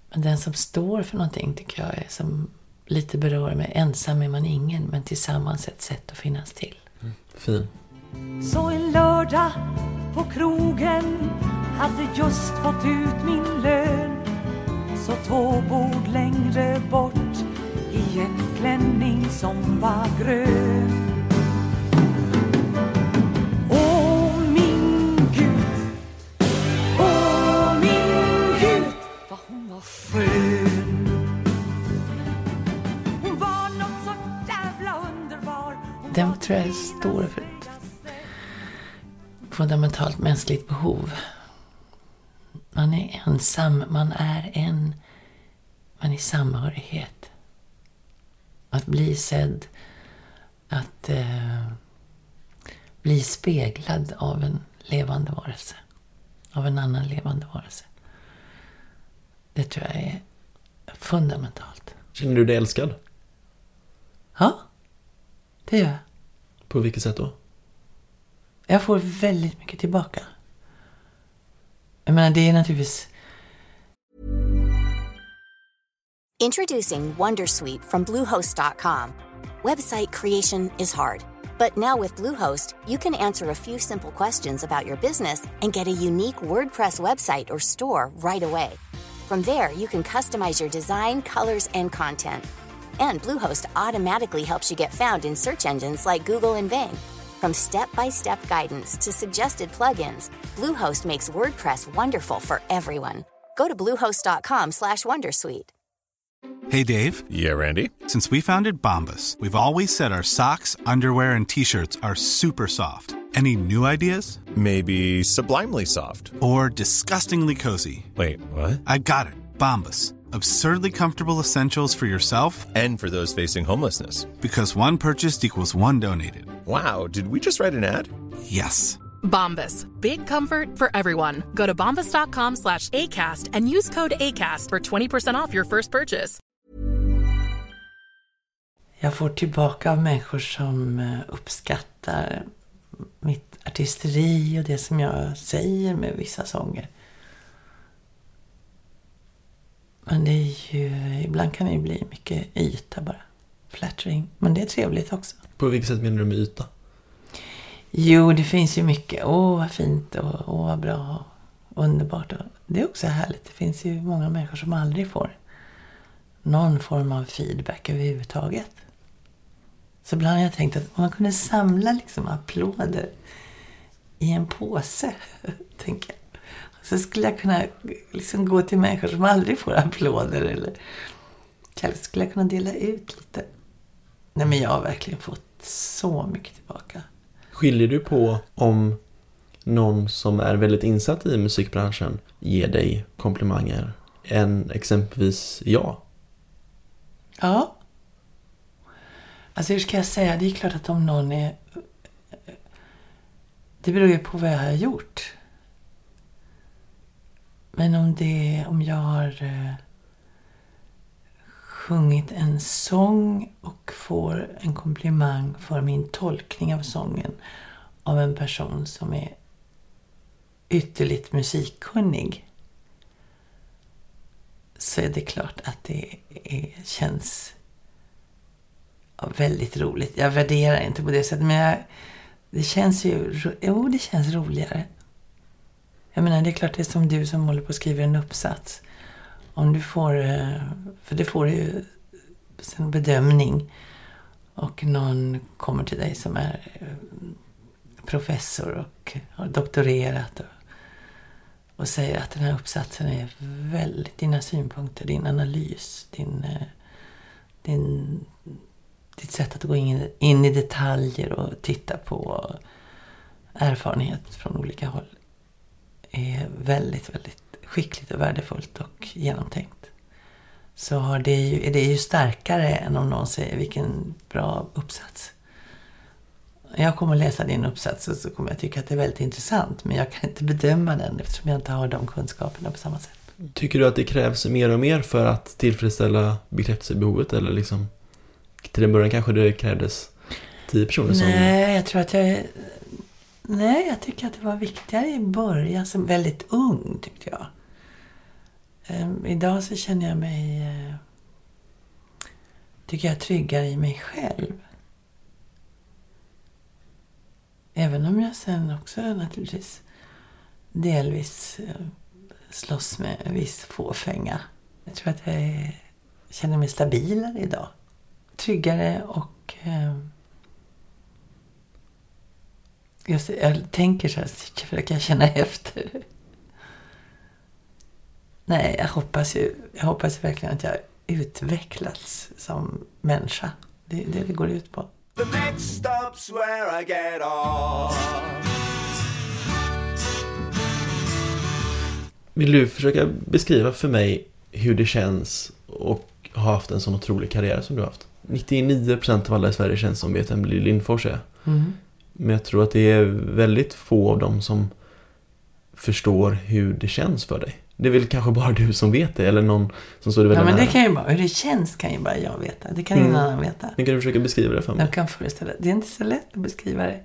Men den som står för någonting tycker jag är som lite berör mig. Ensam är man ingen, men tillsammans ett sätt att finnas till. Fin. Så en lördag på krogen hade just fått ut min lön. Så två bord längre bort i en klänning som var grön. Åh min Gud, åh min Gud vad hon var skön. Hon var nåt så jävla underbar. Den tror jag står för fundamentalt mänskligt behov. Man är ensam, man är en, man är samhörighet. Att bli sedd, att eh, bli speglad av en levande varelse. Av en annan levande varelse. Det tror jag är fundamentalt. Känner du dig älskad? Ja, det gör jag. På vilket sätt då? Jag får väldigt mycket tillbaka. Jag menar, det är naturligtvis... Introducing Wondersuite from Bluehost.com. Website creation is hard, but now with Bluehost, you can answer a few simple questions about your business and get a unique WordPress website or store right away. From there, you can customize your design, colors, and content. And Bluehost automatically helps you get found in search engines like Google and Bing. From step-by-step guidance to suggested plugins, Bluehost makes WordPress wonderful for everyone. Go to bluehost.com/wondersuite. Hey Dave, Yeah, Randy. since we founded Bombus, we've always said our socks, underwear, and t-shirts are super soft. Any new ideas? Maybe sublimely soft. Or disgustingly cozy? Wait, what? I got it. Bombus. Absurdly comfortable essentials for yourself And for those facing homelessness. because one purchased equals one donated. Wow, did we just write an ad? Yes. Bombas. Big comfort for everyone. Go to bombas.com slash ACAST and use code ACAST for 20% off your first purchase. Jag får tillbaka av människor som eh, uppskattar mitt artisteri och det som jag säger med vissa sånger. Men det är ju, ibland kan det ju bli mycket yta bara. Flattering. Men det är trevligt också. På vilket sätt menar du med yta? Jo, det finns ju mycket. Åh, vad fint och åh, vad bra och underbart. Det är också härligt. Det finns ju många människor som aldrig får någon form av feedback överhuvudtaget. Så ibland har jag tänkt att om man kunde samla liksom applåder i en påse, tänker jag. Så skulle jag kunna liksom gå till människor som aldrig får applåder eller kanske skulle jag kunna dela ut lite. Nej, men jag har verkligen fått så mycket tillbaka. Skiljer du på om någon som är väldigt insatt i musikbranschen ger dig komplimanger än exempelvis jag? Ja. Alltså hur ska jag säga? Det är klart att om någon är... Det beror ju på vad jag har gjort. Men om det... Om jag har eh, sjungit en sång och får en komplimang för min tolkning av sången av en person som är ytterligt musikkunnig så är det klart att det är, känns ja, väldigt roligt. Jag värderar inte på det sättet, men jag, det känns ju... Jo, det känns roligare. Jag menar, det är klart det är som du som håller på att skriva en uppsats. Om du får... Eh, för det får du ju en bedömning. Och någon kommer till dig som är eh, professor och har doktorerat och och säger att den här uppsatsen är väldigt, dina synpunkter, din analys, din, eh, din, ditt sätt att gå in, in i detaljer och titta på erfarenhet från olika håll är väldigt, väldigt skickligt och värdefullt och genomtänkt så har det ju, är det ju starkare än om någon säger vilken bra uppsats. Jag kommer att läsa din uppsats och så kommer jag tycka att det är väldigt intressant men jag kan inte bedöma den eftersom jag inte har de kunskaperna på samma sätt. Tycker du att det krävs mer och mer för att tillfredsställa bekräftelsebehovet eller liksom till en början kanske det krävdes tio personer som... Nej, jag tror att jag... Nej, jag tycker att det var viktigare i början som väldigt ung tyckte jag. Ehm, idag så känner jag mig... Eh, tycker jag tryggare i mig själv. Även om jag sen också naturligtvis delvis eh, slåss med en viss fåfänga. Jag tror att jag är, känner mig stabilare idag. Tryggare och... Eh, just, jag tänker så här, försöker känna efter. Nej, jag hoppas ju jag hoppas verkligen att jag utvecklats som människa. Det är det det går ut på. The next stop's where I get off. Vill du försöka beskriva för mig hur det känns och ha haft en sån otrolig karriär som du har haft? 99% av alla i Sverige känns som vet vem Lill Lindfors är. Mm. Men jag tror att det är väldigt få av dem som förstår hur det känns för dig. Det är väl kanske bara du som vet det eller någon som står dig Ja, väldigt men det nära. kan ju bara, hur det känns kan ju bara jag veta. Det kan ingen Mm. annan veta. Men kan du försöka beskriva det för mig? Jag kan föreställa Det är inte så lätt att beskriva det.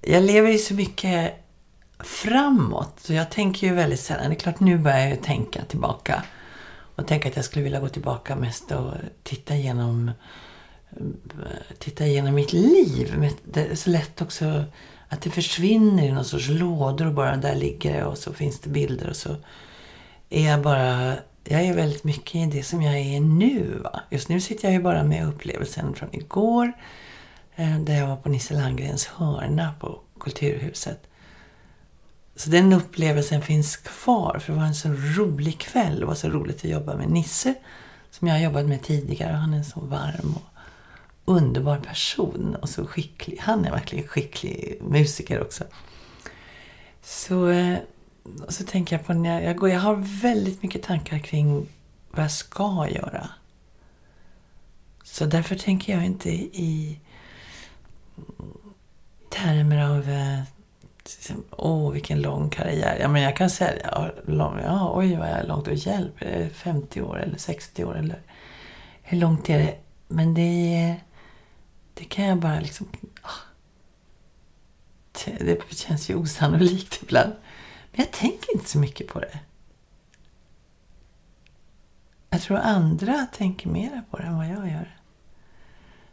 Jag lever ju så mycket framåt. Så jag tänker ju väldigt sällan. Det är klart, nu börjar jag ju tänka tillbaka. Och tänka att jag skulle vilja gå tillbaka mest och titta igenom titta igenom mitt liv. Men Det är så lätt också att det försvinner i någon sorts lådor och bara där ligger det och så finns det bilder och så är jag bara... Jag är väldigt mycket i det som jag är nu. Va? Just nu sitter jag ju bara med upplevelsen från igår. Eh, där jag var på Nisse Landgrens hörna på Kulturhuset. Så den upplevelsen finns kvar. För det var en så rolig kväll. Det var så roligt att jobba med Nisse. Som jag har jobbat med tidigare. Han är så varm och underbar person. Och så skicklig. Han är verkligen skicklig musiker också. Så, och så tänker jag på när jag, jag går. Jag har väldigt mycket tankar kring vad jag ska göra. Så därför tänker jag inte i termer av eh, Åh, vilken lång karriär. Ja, men jag kan säga ja, lång, ja, oj vad jag är långt och hjälp. Är det 50 år eller 60 år eller hur långt är det? Men det är, det kan jag bara liksom... Ah. Det, det känns ju osannolikt ibland. Men jag tänker inte så mycket på det. Jag tror andra tänker mer på det än vad jag gör.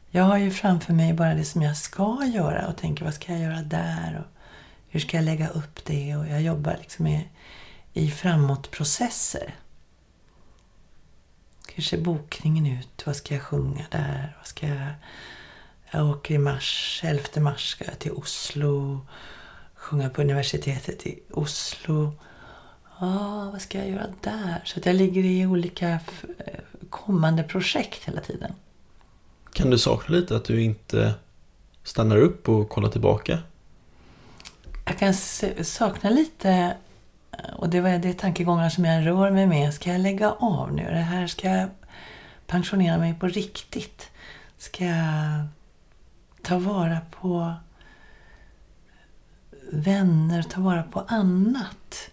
Jag har ju framför mig bara det som jag ska göra och tänker vad ska jag göra där och hur ska jag lägga upp det och jag jobbar liksom med, i framåtprocesser. Hur ser bokningen ut? Vad ska jag sjunga där? Vad ska jag... Jag åker i mars, 11 mars ska jag till Oslo. Sjunga på universitetet i Oslo. Ja, vad ska jag göra där? Så att jag ligger i olika eh, kommande projekt hela tiden. Kan du sakna lite att du inte stannar upp och kollar tillbaka? Jag kan sakna lite, och det var det tankegångar som jag rör mig med. Ska jag lägga av nu? Det här ska jag pensionera mig på riktigt? Ska jag ta vara på vänner, ta vara på annat?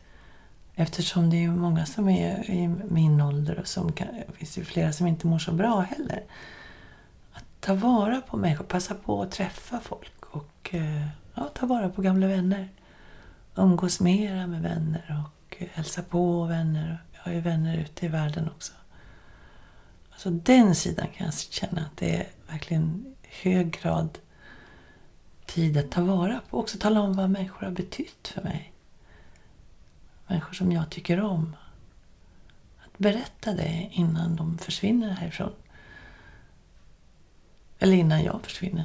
Eftersom det är många som är i min ålder och som kan, det finns ju flera som inte mår så bra heller. Att ta vara på människor, passa på att träffa folk och eh, ja, ta vara på gamla vänner. Umgås mera med vänner och eh, hälsa på vänner. Jag har ju vänner ute i världen också. Alltså den sidan kan jag känna att det är verkligen hög grad tid att ta vara på. Också tala om vad människor har betytt för mig. Människor som jag tycker om. Att berätta det innan de försvinner härifrån. Eller innan jag försvinner.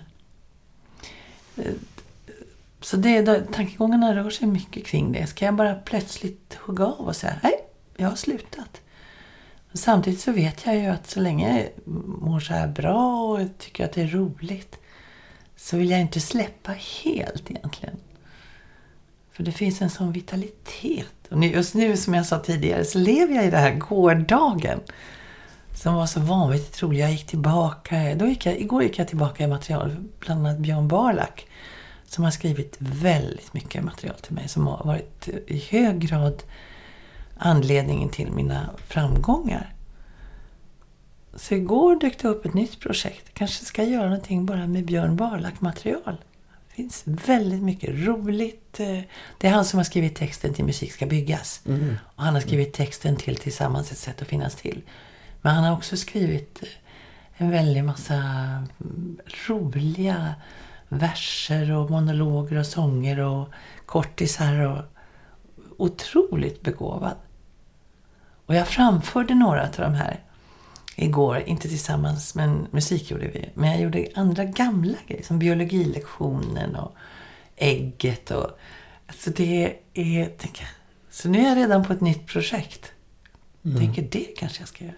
Så det, tankegångarna rör sig mycket kring det. Ska jag bara plötsligt hugga av och säga nej, jag har slutat. Men samtidigt så vet jag ju att så länge jag mår så här bra och tycker att det är roligt så vill jag inte släppa helt egentligen. För det finns en sån vitalitet. Och just nu, som jag sa tidigare, så lever jag i det här gårdagen. Som var så vanvettigt rolig. Jag gick tillbaka. Då gick jag, igår gick jag tillbaka i material. Bland annat Björn Barlack. Som har skrivit väldigt mycket material till mig. Som har varit i hög grad anledningen till mina framgångar. Så igår dök det upp ett nytt projekt. Kanske ska jag göra någonting bara med Björn Barlack-material. Det finns väldigt mycket roligt. eh, Det är han som har skrivit texten till Musik ska byggas. Och han har skrivit texten till Tillsammans ett sätt att finnas till. Men han har också skrivit eh, en väldig massa mm, roliga verser och monologer och sånger och kortisar och otroligt begåvad. Och jag framförde några av de här igår, inte tillsammans, men musik gjorde vi. Men jag gjorde andra gamla grejer, som biologilektionen och ägget och... Alltså det är... Tänk, så nu är jag redan på ett nytt projekt. Tänker det kanske jag ska göra.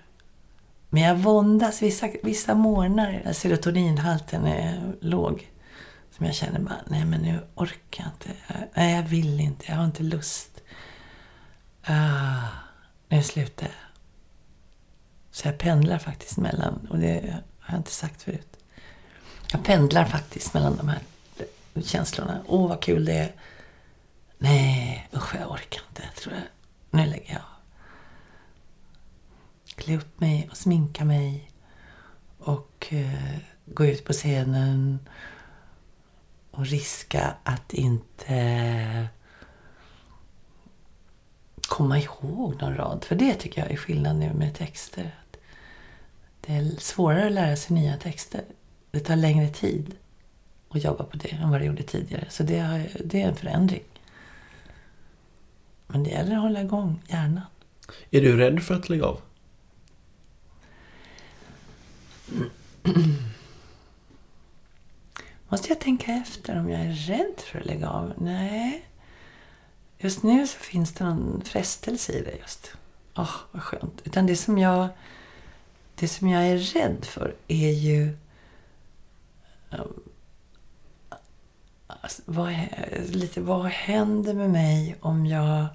Men jag våndas vissa, vissa morgnar serotoninhalten är låg. Som jag känner bara, nej men nu orkar jag inte. Nej, jag vill inte. Jag har inte lust. Ah, nu slutar jag. Så jag pendlar faktiskt mellan, och det har jag inte sagt förut. Jag pendlar faktiskt mellan de här känslorna. Åh, vad kul det är. Nej, usch, jag orkar inte. Tror jag, nu lägger jag av. Klä upp mig och sminka mig. Och eh, gå ut på scenen. Och riska att inte komma ihåg någon rad. För det tycker jag är skillnad nu med texter. Det är svårare att lära sig nya texter. Det tar längre tid att jobba på det än vad det gjorde tidigare. Så det, har, det är en förändring. Men det gäller att hålla igång hjärnan. Är du rädd för att lägga av? Måste jag tänka efter om jag är rädd för att lägga av? Nej. Just nu så finns det någon frestelse i det just. Åh, vad skönt. Utan det som jag... Det som jag är rädd för är ju... um, Alltså, vad, lite, vad händer med mig om jag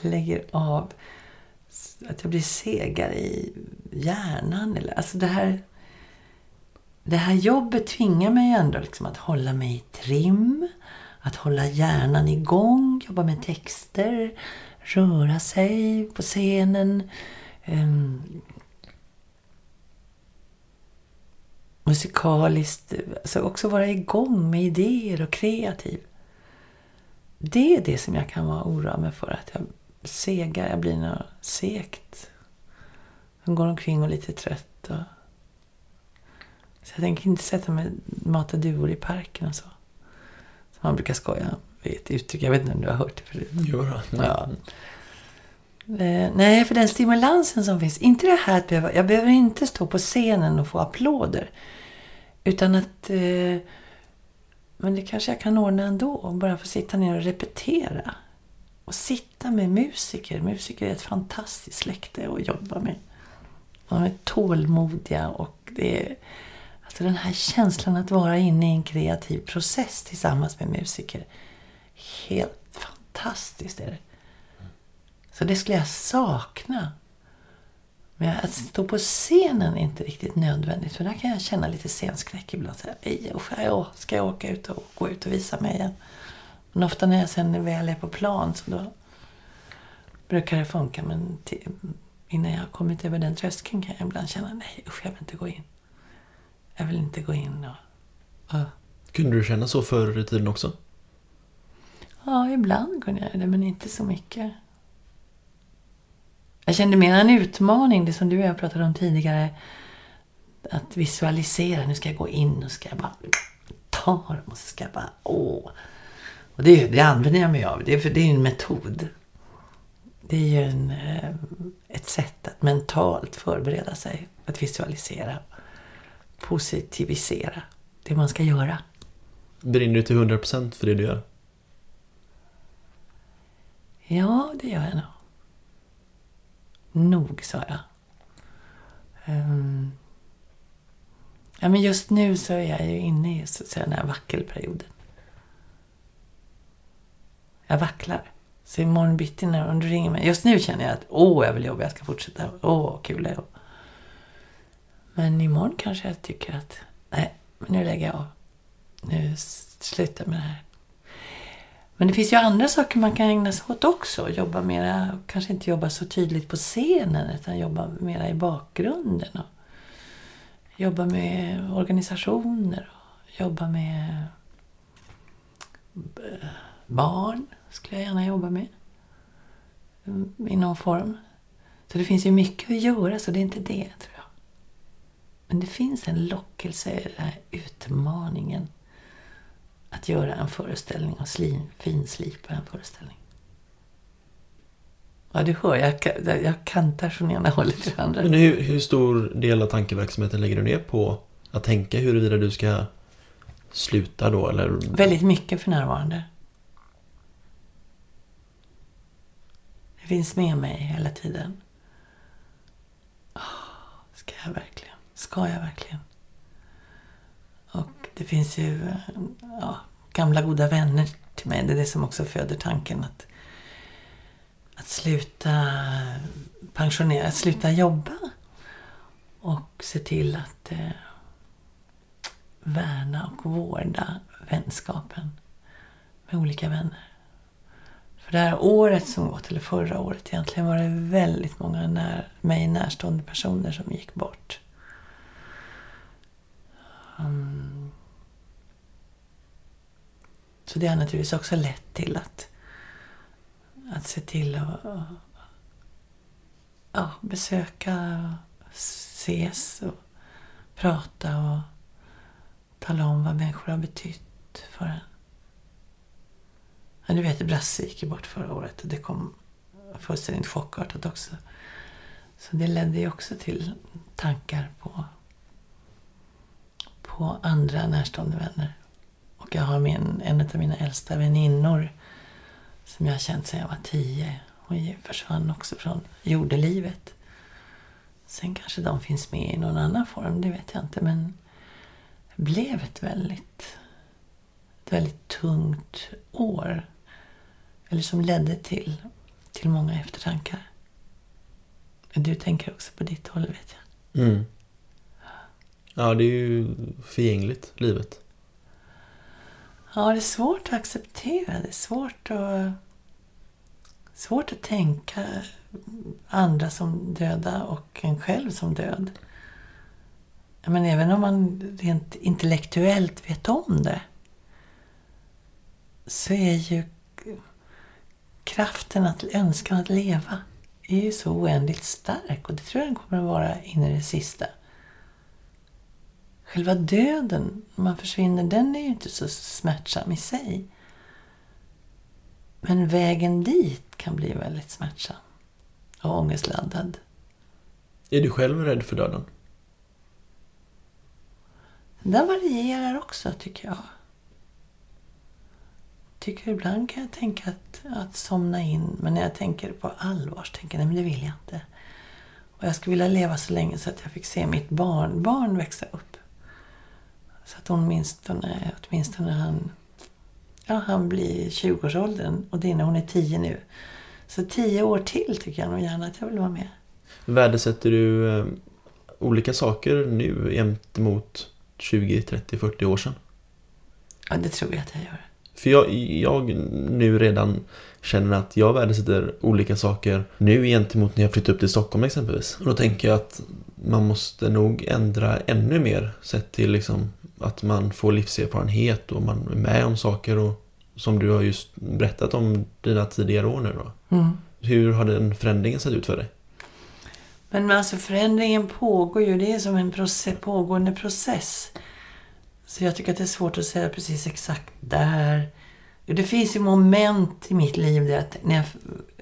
lägger av? Att jag blir segare i hjärnan? Eller, alltså det här... Det här jobbet tvingar mig ändå liksom att hålla mig i trim. Att hålla hjärnan igång, jobba med texter, röra sig på scenen. Um, musikaliskt, alltså också vara igång med idéer och kreativ. Det är det som jag kan vara orolig mig för, att jag segar, jag blir något segt. Jag går omkring och är lite trött. Och... Så jag tänker inte sätta mig och mata duvor i parken och så. Som man brukar skoja med ett uttryck, jag vet inte om du har hört det förut. Gör Ja. Eh, nej, för den stimulansen som finns. Inte det här att behöva, jag behöver inte stå på scenen och få applåder. Utan att... Eh, men det kanske jag kan ordna ändå. och Bara få sitta ner och repetera. Och sitta med musiker. Musiker är ett fantastiskt släkte att jobba med. De är tålmodiga och det är... Alltså den här känslan att vara inne i en kreativ process tillsammans med musiker. Helt fantastiskt är det. Så det skulle jag sakna. Men att stå på scenen är inte riktigt nödvändigt. För där kan jag känna lite scenskräck ibland. Så här, ska jag åka ut och gå ut och visa mig igen? Men ofta när jag sen väl är på plan så då brukar det funka. Men innan jag har kommit över den tröskeln kan jag ibland känna nej usch, jag vill inte gå in. Jag vill inte gå in och... och Kunde du känna så förr i tiden också? Ja, ibland kunde jag det, men inte så mycket. Jag kände mer en utmaning, det som du och jag pratade om tidigare. Att visualisera, nu ska jag gå in och ska jag bara ta dem och ska jag bara åh. Och det, det använder jag mig av, det för det är ju en metod. Det är ju en, eh, ett sätt att mentalt förbereda sig, att visualisera, positivisera det man ska göra. Brinner du till 100% för det du gör? Ja, det gör jag nog. Nog, sa jag. Ehm, Ja, men just nu så är jag ju inne i så att säga, den här vackelperioden. Jag vacklar. Så imorgon bitti när du ringer mig. Just nu känner jag att åh, jag vill jobba, jag ska fortsätta. Åh, kul det är. Men imorgon kanske jag tycker att nej, nu lägger jag av. Nu slutar slutar med det här. Men det finns ju andra saker man kan ägna sig åt också. Jobba mera, kanske inte jobba så tydligt på scenen utan jobba mera i bakgrunden. Och jobba med organisationer. Och jobba med eh, barn skulle jag gärna jobba med. Mm, I någon form. Så det finns ju mycket att göra så det är inte det tror jag. Men det finns en lockelse i den här utmaningen. Att göra en föreställning och sli, finslipa en föreställning. Ja, du hör, jag, ka- jag kantar från ena hållet till andra. Men hur, hur stor del av tankeverksamheten lägger du ner på att tänka huruvida du ska sluta då eller? Väldigt mycket för närvarande. Det finns med mig hela tiden. Ah, Ska jag verkligen? Ska jag verkligen? Och det finns ju ja, gamla goda vänner till mig. Det är det som också föder tanken att, att sluta pensionera, att sluta jobba. Och se till att eh, värna och vårda vänskapen med olika vänner. För det här året som gått, eller förra året egentligen, var det väldigt många när, mig närstående personer som gick bort. Um, Så det har naturligtvis också lett till att, att se till att ja, besöka, ses och prata och tala om vad människor har betytt för en. Ja, du vet, Brasse gick ju bort förra året och det kom fullständigt chockartat också. Så det ledde ju också till tankar på, på andra närstående vänner. Och jag har min, en av mina äldsta väninnor som jag har känt sedan jag var tio. Hon försvann också från jordelivet. Sen kanske de finns med i någon annan form, det vet jag inte. Men det blev ett väldigt, ett väldigt tungt år. Eller som ledde till, till många eftertankar. Du tänker också på ditt håll, vet jag. Mm. Ja, det är ju förgängligt, livet. Ja, det är svårt att acceptera. Det är svårt att, svårt att tänka andra som döda och en själv som död. Men även om man rent intellektuellt vet om det så är ju kraften, att, önskan att leva är ju så oändligt stark och det tror jag den kommer att vara in i det sista. Själva döden, när man försvinner, den är ju inte så smärtsam i sig. Men vägen dit kan bli väldigt smärtsam och ångestladdad. Är du själv rädd för döden? Den varierar också, tycker jag. Tycker ibland kan jag tänka att, att somna in, men när jag tänker på allvar så tänker jag, nej men det vill jag inte. Och jag skulle vilja leva så länge så att jag fick se mitt barnbarn växa upp. Så att åtminstone, åtminstone han, ja, han blir 20-årsåldern och det är när hon är 10 nu. Så 10 år till tycker jag nog gärna att jag vill vara med. Värdesätter du eh, olika saker nu gentemot 20, 30, 40 år sedan? Ja, det tror jag att jag gör. För jag, jag nu redan känner att jag värdesätter olika saker nu gentemot när jag flyttade upp till Stockholm exempelvis. Och då tänker jag att man måste nog ändra ännu mer sett till liksom att man får livserfarenhet och man är med om saker och som du har just berättat om dina tidigare år nu då. Mm. Hur har den förändringen sett ut för dig? Men alltså förändringen pågår ju. Det är som en process, pågående process. Så jag tycker att det är svårt att säga precis exakt där. Det finns ju moment i mitt liv där när jag,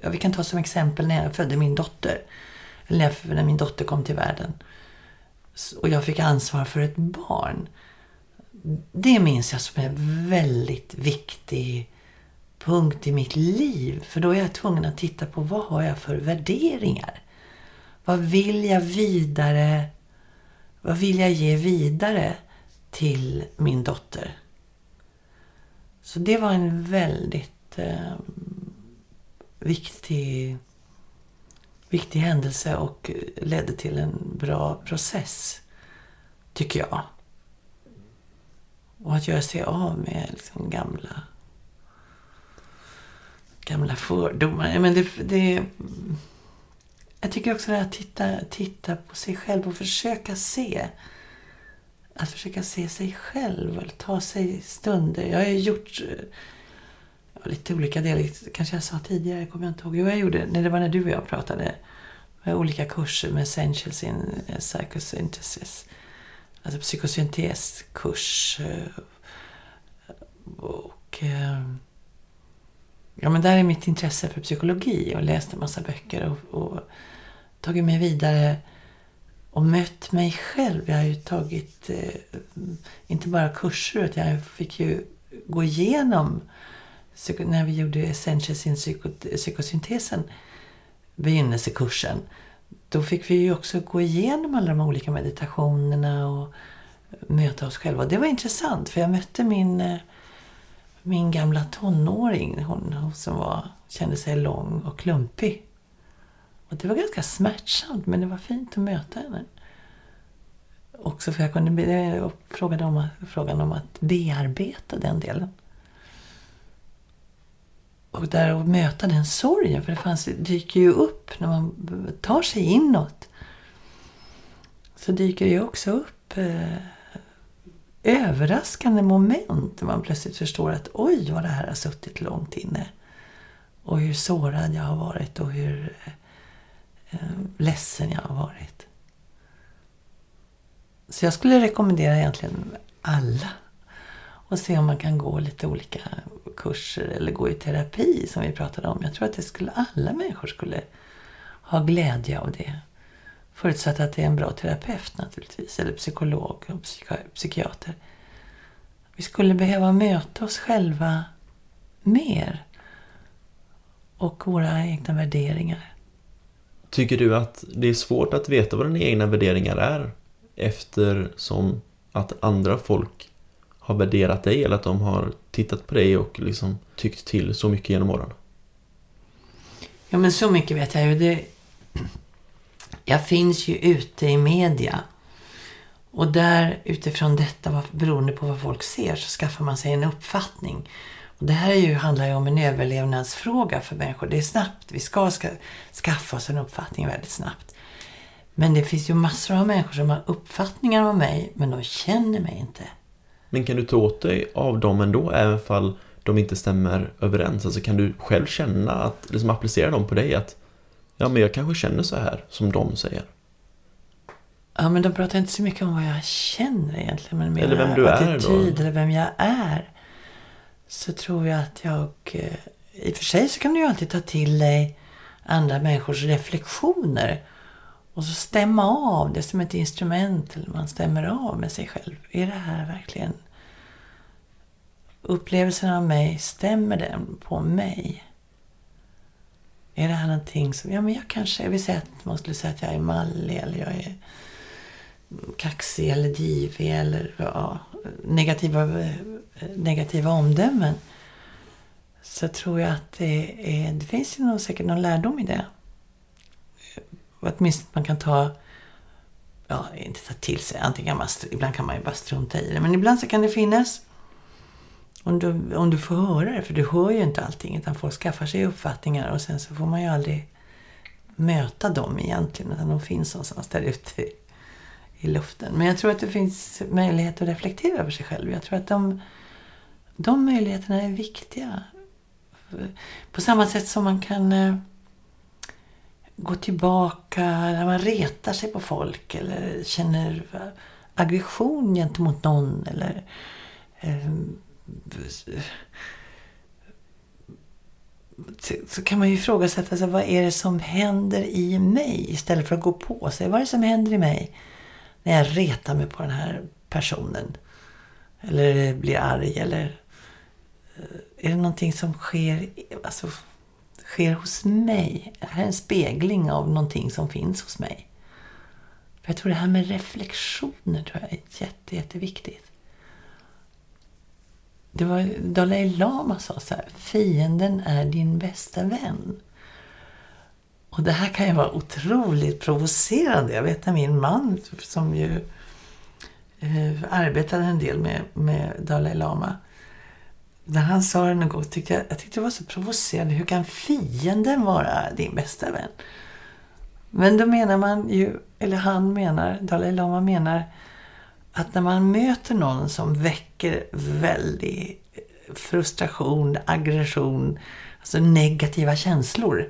ja, vi kan ta som exempel när jag födde min dotter. Eller när, jag, när min dotter kom till världen. Och jag fick ansvar för ett barn. Det minns jag som en väldigt viktig punkt i mitt liv. För då är jag tvungen att titta på vad har jag för värderingar. Vad vill jag vidare vad vill jag ge vidare till min dotter? Så det var en väldigt eh, viktig, viktig händelse och ledde till en bra process, tycker jag. Och att göra sig av med liksom gamla gamla fördomar. Men det, det, jag tycker också det här att titta, titta på sig själv och försöka se. Att försöka se sig själv eller ta sig stunder. Jag har ju gjort eh, lite olika delar. Kanske jag sa tidigare, kommer jag inte ihåg. Jo, jag gjorde när det var när du och jag pratade. Med olika kurser med Essentials in eh, Psychosynthesis. Alltså psykosynteskurs. Eh, och... Eh, ja, men där är mitt intresse för psykologi och läst en massa böcker och, och tagit mig vidare och mött mig själv. Jag har ju tagit eh, inte bara kurser utan jag fick ju gå igenom när vi gjorde Essentials in psykosyntesen, begynnelsekursen. Då fick vi ju också gå igenom alla de olika meditationerna och möta oss själva. Det var intressant för jag mötte min eh, min gamla tonåring, hon som var, kände sig lång och klumpig. Och det var ganska smärtsamt, men det var fint att möta henne. Också för jag kunde jag frågade om, frågan om att bearbeta den delen. Och där att möta den sorgen, för det fanns, dyker ju upp när man tar sig inåt. Så dyker det ju också upp eh, överraskande moment när man plötsligt förstår att oj vad det här har suttit långt inne. Och hur sårad jag har varit och hur eh, eh ledsen jag har varit. Så jag skulle rekommendera egentligen alla och se om man kan gå lite olika kurser eller gå i terapi som vi pratade om. Jag tror att det skulle, alla människor skulle ha glädje av det. Förutsatt att det är en bra terapeut naturligtvis, eller psykolog och psykiater. Vi skulle behöva möta oss själva mer. Och våra egna värderingar. Tycker du att det är svårt att veta vad dina egna värderingar är? Eftersom att andra folk har värderat dig eller att de har tittat på dig och liksom tyckt till så mycket genom åren? Ja men så mycket vet jag ju. Det, jag finns ju ute i media. Och där utifrån detta, beroende på vad folk ser, så skaffar man sig en uppfattning. Och det här är ju, handlar ju om en överlevnadsfråga för människor. Det är snabbt. Vi ska, ska skaffa oss en uppfattning väldigt snabbt. Men det finns ju massor av människor som har uppfattningar om mig, men de känner mig inte. Men kan du ta åt dig av dem ändå, även fall de inte stämmer överens? Alltså kan du själv känna att, liksom applicera dem på dig? Att Ja, men jag kanske känner så här som de säger. Ja, men de pratar inte så mycket om vad jag känner egentligen. Men mer eller vem du attityd, är då? eller vem jag är. Så tror jag att jag... Eh, I och för sig så kan du ju alltid ta till dig andra människors reflektioner. Och så stämma av det som ett instrument. Eller man stämmer av med sig själv. Är det här verkligen... Upplevelsen av mig, stämmer den på mig? Är det här någonting som, ja men jag kanske, jag vill säga att man skulle säga att jag är mallig eller jag är kaxig eller divig eller ja, negativa, negativa omdömen. Så tror jag att det, är, det finns ju någon, säkert någon lärdom i det. Åtminstone man kan ta, ja inte ta till sig, antingen man, ibland kan man ju bara strunta i det. Men ibland så kan det finnas om du, om du får höra det, för du hör ju inte allting utan folk skaffar sig uppfattningar och sen så får man ju aldrig möta dem egentligen utan de finns någonstans där ute i, i luften. Men jag tror att det finns möjlighet att reflektera över sig själv. Jag tror att de, de möjligheterna är viktiga. På samma sätt som man kan eh, gå tillbaka när man retar sig på folk eller känner aggression gentemot någon eller eh, så kan man ju ifrågasätta sig, vad är det som händer i mig istället för att gå på sig. Vad är det som händer i mig när jag retar mig på den här personen? Eller blir arg eller eh, är det någonting som sker, alltså, sker hos mig? Det här är en spegling av någonting som finns hos mig. För jag tror det här med reflektioner tror jag är jätte, jätteviktigt. Det var Dalai Lama sa så här, fienden är din bästa vän. Och det här kan ju vara otroligt provocerande. Jag vet att min man som ju eh, arbetade en del med, med Dalai Lama. När han sa det någon gång tyckte jag, jag tyckte det var så provocerande. Hur kan fienden vara din bästa vän? Men då menar man ju, eller han menar, Dalai Lama menar att när man möter någon som väcker väldig frustration, aggression, alltså negativa känslor.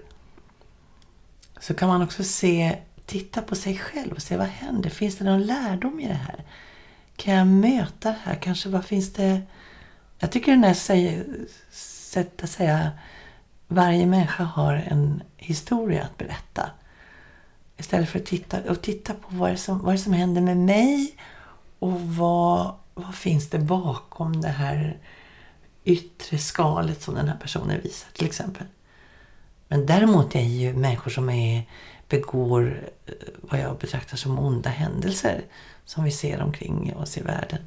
Så kan man också se, titta på sig själv och se vad händer. Finns det någon lärdom i det här? Kan jag möta det här? Kanske vad finns det... Jag tycker den här sättet att säga varje människa har en historia att berätta. Istället för att titta, och titta på vad det, som, vad det som händer med mig och vad, vad finns det bakom det här yttre skalet som den här personen visar till exempel. Men däremot är ju människor som är, begår eh, vad jag betraktar som onda händelser som vi ser omkring oss i världen.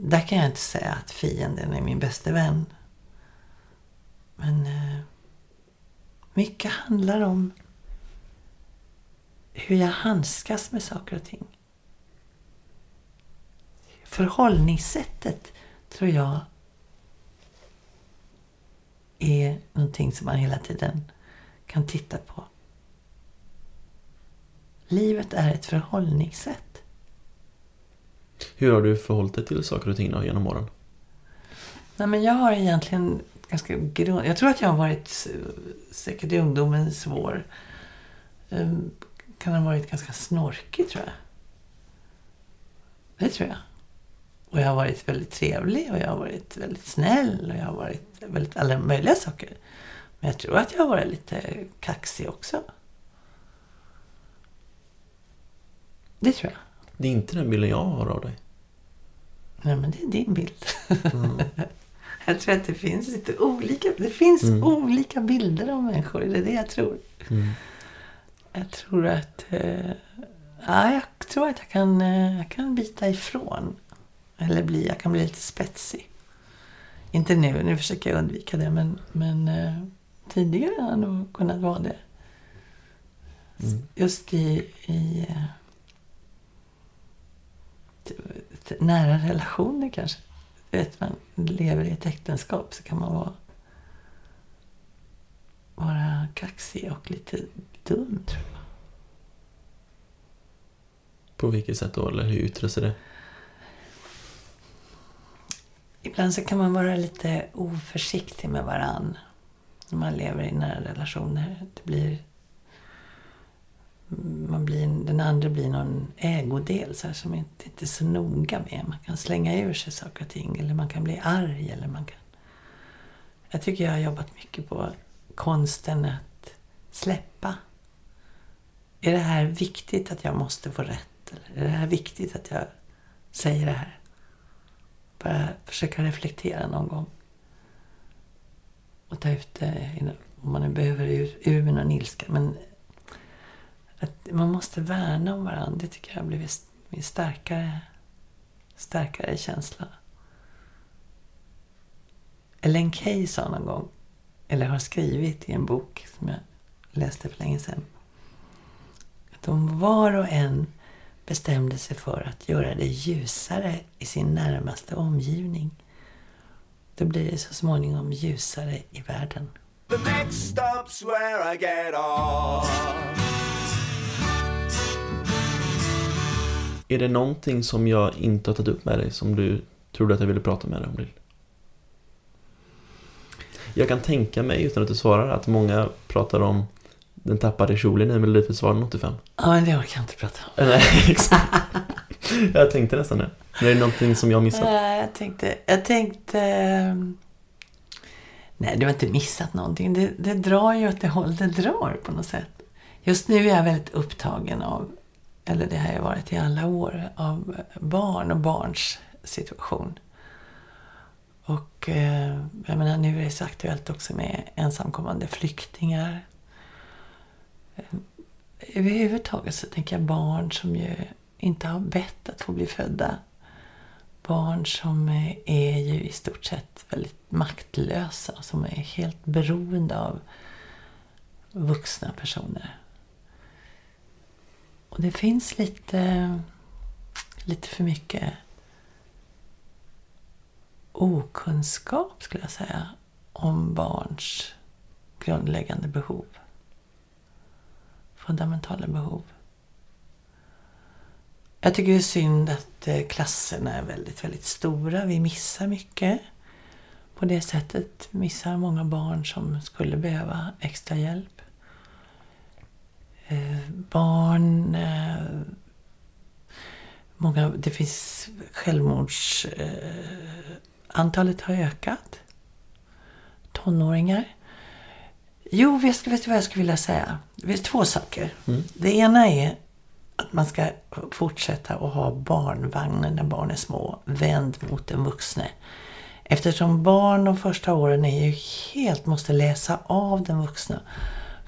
Där kan jag inte säga att fienden är min bästa vän. Men eh, mycket handlar om hur jag handskas med saker och ting. Förhållningssättet tror jag är någonting som man hela tiden kan titta på. Livet är ett förhållningssätt. Hur har du förhållit dig till saker och ting då, genom åren? Nej, men jag har egentligen ganska grund... Jag tror att jag har varit säkert i ungdomen svår. Um, kan ha varit ganska snorkig tror jag. Det tror jag. Och jag har varit väldigt trevlig och jag har varit väldigt snäll och jag har varit väldigt alla möjliga saker. Men jag tror att jag har varit lite kaxig också. Det tror jag. Det är inte den bilden jag har av dig. Nej, men det är din bild. Mm. jag tror att det finns lite olika, det finns mm. olika bilder av människor. Det är det jag tror. Mm. Jag tror att... Eh, ja, jag tror att jag kan, eh, jag kan bita ifrån. Eller bli, jag kan bli lite spetsig. Inte nu, nu försöker jag undvika det. Men, men eh, tidigare har jag nog kunnat vara det. Mm. Just i, i eh, nära relationer kanske. Vet man lever i ett äktenskap så kan man vara, vara kaxig och lite dum tror jag. På vilket sätt då? Eller hur yttrar sig det? Ibland så kan man vara lite oförsiktig med varann. När man lever i nära relationer. Det blir, man blir, den andra blir någon ägodel så här, som inte, inte är så noga med. Man kan slänga ur sig saker och ting. Eller man kan bli arg. Eller man kan... Jag tycker jag har jobbat mycket på konsten att släppa. Är det här viktigt att jag måste få rätt? Eller är det här viktigt att jag säger det här? Bara försöka reflektera någon gång. Och ta ut det, om man nu behöver ur, ur med någon ilska. Men att man måste värna om varandra, det tycker jag har blivit en starkare, starkare känsla. Ellen Key sa någon gång, eller har skrivit i en bok som jag läste för länge sedan. Att om var och en bestämde sig för att göra det ljusare i sin närmaste omgivning. Då blir det så småningom ljusare i världen. The next stop's where I get off. Är det någonting som jag inte har tagit upp med dig som du trodde att jag ville prata med dig om? Lill? Jag kan tänka mig, utan att du svarar, att många pratar om den tappade kjolen i Melodifestivalen 85. Ja, men det orkar jag inte prata om. Nej, exakt. jag tänkte nästan det. Men är det någonting som jag missat? Jag tänkte... Jag tänkte... Ehm, nej, du har inte missat någonting. Det, det drar ju åt det håll det drar på något sätt. Just nu är jag väldigt upptagen av, eller det har jag varit i alla år, av barn och barns situation. Och eh, jag menar, nu är det så aktuellt också med ensamkommande flyktingar eh, överhuvudtaget så tänker jag barn som ju inte har bett att få bli födda. Barn som eh, är ju i stort sett väldigt maktlösa, som är helt beroende av vuxna personer. Och det finns lite, lite för mycket okunskap, skulle jag säga, om barns grundläggande behov. Fundamentala behov. Jag tycker det är synd att eh, klasserna är väldigt, väldigt stora. Vi missar mycket. På det sättet missar många barn som skulle behöva extra hjälp. Eh, barn... Eh, många, det finns självmords... Antalet har ökat. Tonåringar. Jo, vet du vad jag skulle vilja säga? Det finns två saker. Mm. Det ena är att man ska fortsätta att ha barnvagnen när barn är små vänd mot den vuxne. Eftersom barn de första åren är ju helt måste läsa av den vuxna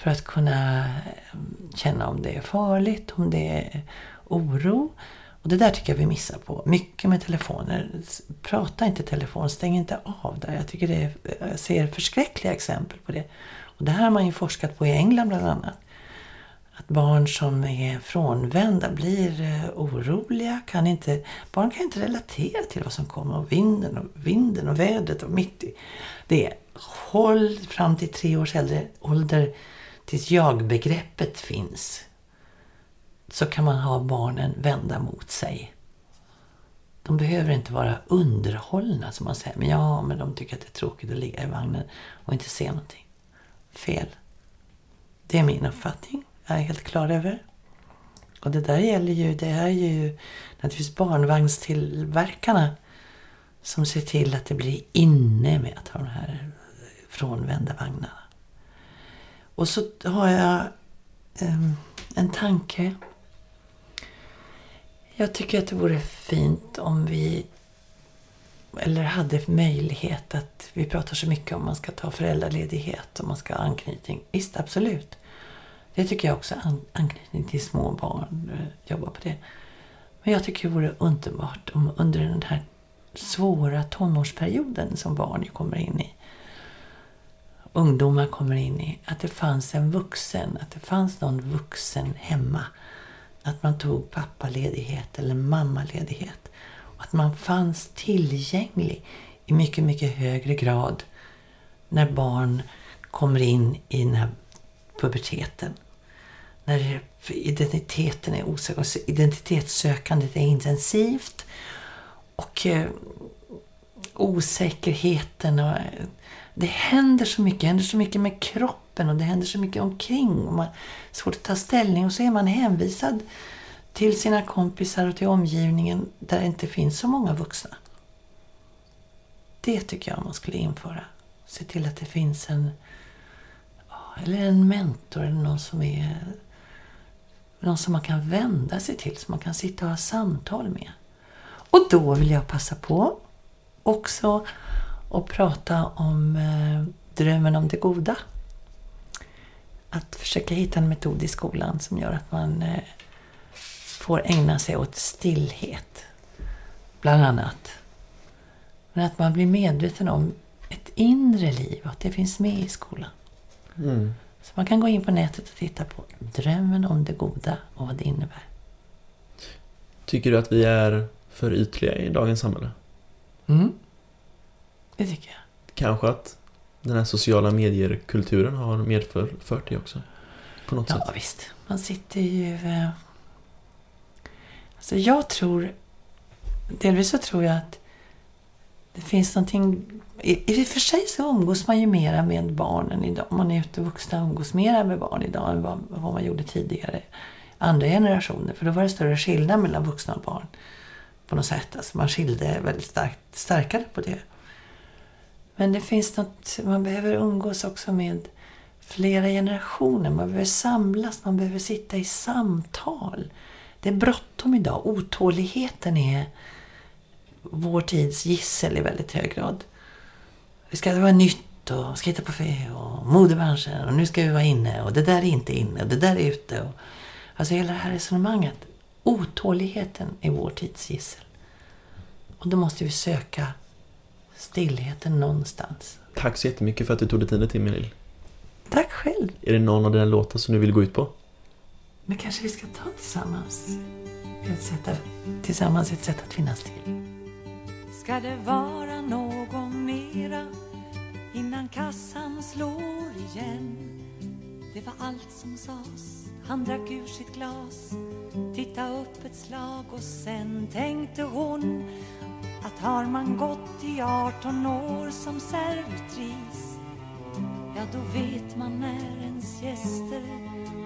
för att kunna eh, känna om det är farligt, om det är oro. Och det där tycker jag vi missar på. Mycket med telefoner. Prata inte telefon, stäng inte av där. Jag tycker det är, jag ser förskräckliga exempel på det. Och det här har man ju forskat på i England bland annat. Att barn som är frånvända blir eh, oroliga. Kan inte, barn kan inte relatera till vad som kommer. Och vinden och, vinden och vädret och mitt i. Det är håll fram till tre års äldre ålder tills jag-begreppet finns. Så kan man ha barnen vända mot sig. De behöver inte vara underhållna som man säger. Men ja, men de tycker att det är tråkigt att ligga i vagnen och inte se någonting. Fel. Det är min uppfattning. Jag är helt klar över. Och det där gäller ju, det är ju naturligtvis barnvagnstillverkarna som ser till att det blir inne med att ha de här frånvända vagnarna. Och så har jag um, en tanke. Jag tycker att det vore fint om vi eller hade möjlighet att, vi pratar så mycket om man ska ta föräldraledighet och man ska ha anknytning. Visst, absolut. Det tycker jag också, an, anknytning till små barn, eh, jobba på det. Men jag tycker det vore underbart om under den här svåra tonårsperioden som barn kommer in i, ungdomar kommer in i, att det fanns en vuxen, att det fanns någon vuxen hemma. Att man tog pappaledighet eller mammaledighet att man fanns tillgänglig i mycket, mycket högre grad när barn kommer in i den här puberteten. När identiteten är osäker, identitetssökandet är intensivt och eh, osäkerheten och det händer så mycket, det händer så mycket med kroppen och det händer så mycket omkring. Och man har svårt att ta ställning och så är man hänvisad till sina kompisar och till omgivningen där det inte finns så många vuxna. Det tycker jag man skulle införa. Se till att det finns en eller en mentor eller någon som är någon som man kan vända sig till, som man kan sitta och ha samtal med. Och då vill jag passa på också att prata om eh, drömmen om det goda. Att försöka hitta en metod i skolan som gör att man eh, får ägna sig åt stillhet. Bland annat. Men att man blir medveten om ett inre liv, att det finns med i skolan. Mm. Så man kan gå in på nätet och titta på drömmen om det goda och vad det innebär. Tycker du att vi är för ytliga i dagens samhälle? Mm. Det tycker jag. Kanske att den här sociala mediekulturen har medfört det också? På något ja, sätt? visst. Man sitter ju... Eh, Alltså jag tror, delvis så tror jag att det finns någonting, i, i och för sig så umgås man ju mera med barnen idag. Man är ute vuxna umgås mera med barn idag än vad, vad man gjorde tidigare. Andra generationer, för då var det större skillnad mellan vuxna och barn. På något sätt. Alltså man skilde väldigt starkt, starkare på det. Men det finns något, man behöver umgås också med flera generationer. Man behöver samlas, man behöver sitta i samtal. Det är bråttom idag. Otåligheten är vår tids gissel i väldigt hög grad. Det ska vara nytt ut och ska hitta på fe och modebranschen och nu ska vi vara inne och det där är inte inne och det där är ute. Och, alltså hela det här resonemanget. Otåligheten är vår tids gissel. Och då måste vi söka stillheten någonstans. Tack så jättemycket för att du tog dig tiden till mig Lill. Tack själv. Är det någon av dina låtar som du vill gå ut på? Men kanske vi ska ta tillsammans ett sätt att, tillsammans ett sätt att finnas till. Ska det vara någon mera innan kassan slår igen? Det var allt som sades. Han drack ur sitt glas, titta upp ett slag och sen tänkte hon att har man gått i 18 år som servitris ja, då vet man när ens gäster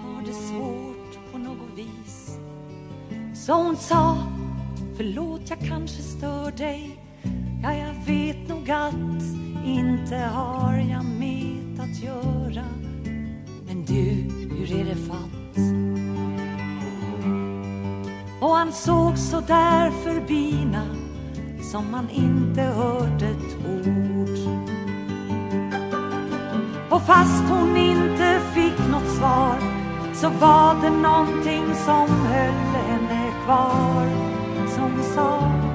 har det svårt på något vis. Så hon sa, förlåt jag kanske stör dig Ja, jag vet nog att inte har jag med att göra Men du, hur är det fatt? Och han såg så där förbina som man inte hört ett ord. Och fast hon inte fick något svar så var det någonting som höll henne kvar som sa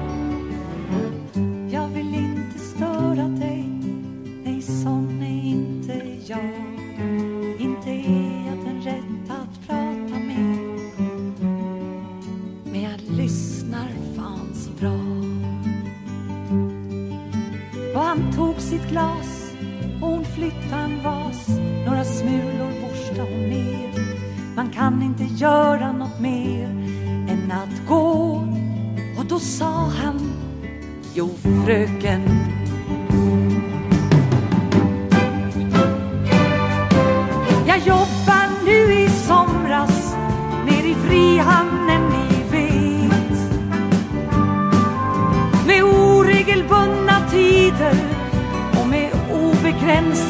sitt glas. Och hon flytta' en vas. Några smulor borsta' hon ner. Man kan inte göra något mer än att gå. Och då sa han Jo, fröken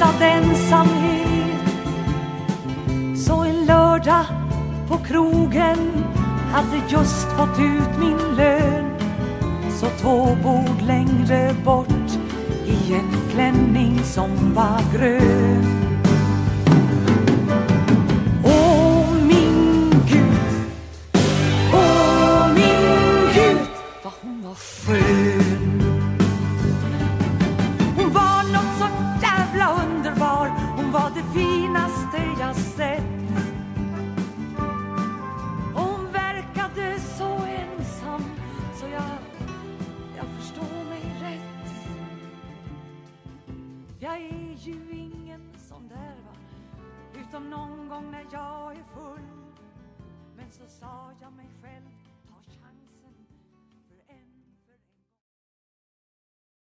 pressad ensamhet Så en lördag på krogen hade just fått ut min lön. Så två bord längre bort i en klänning som var grön.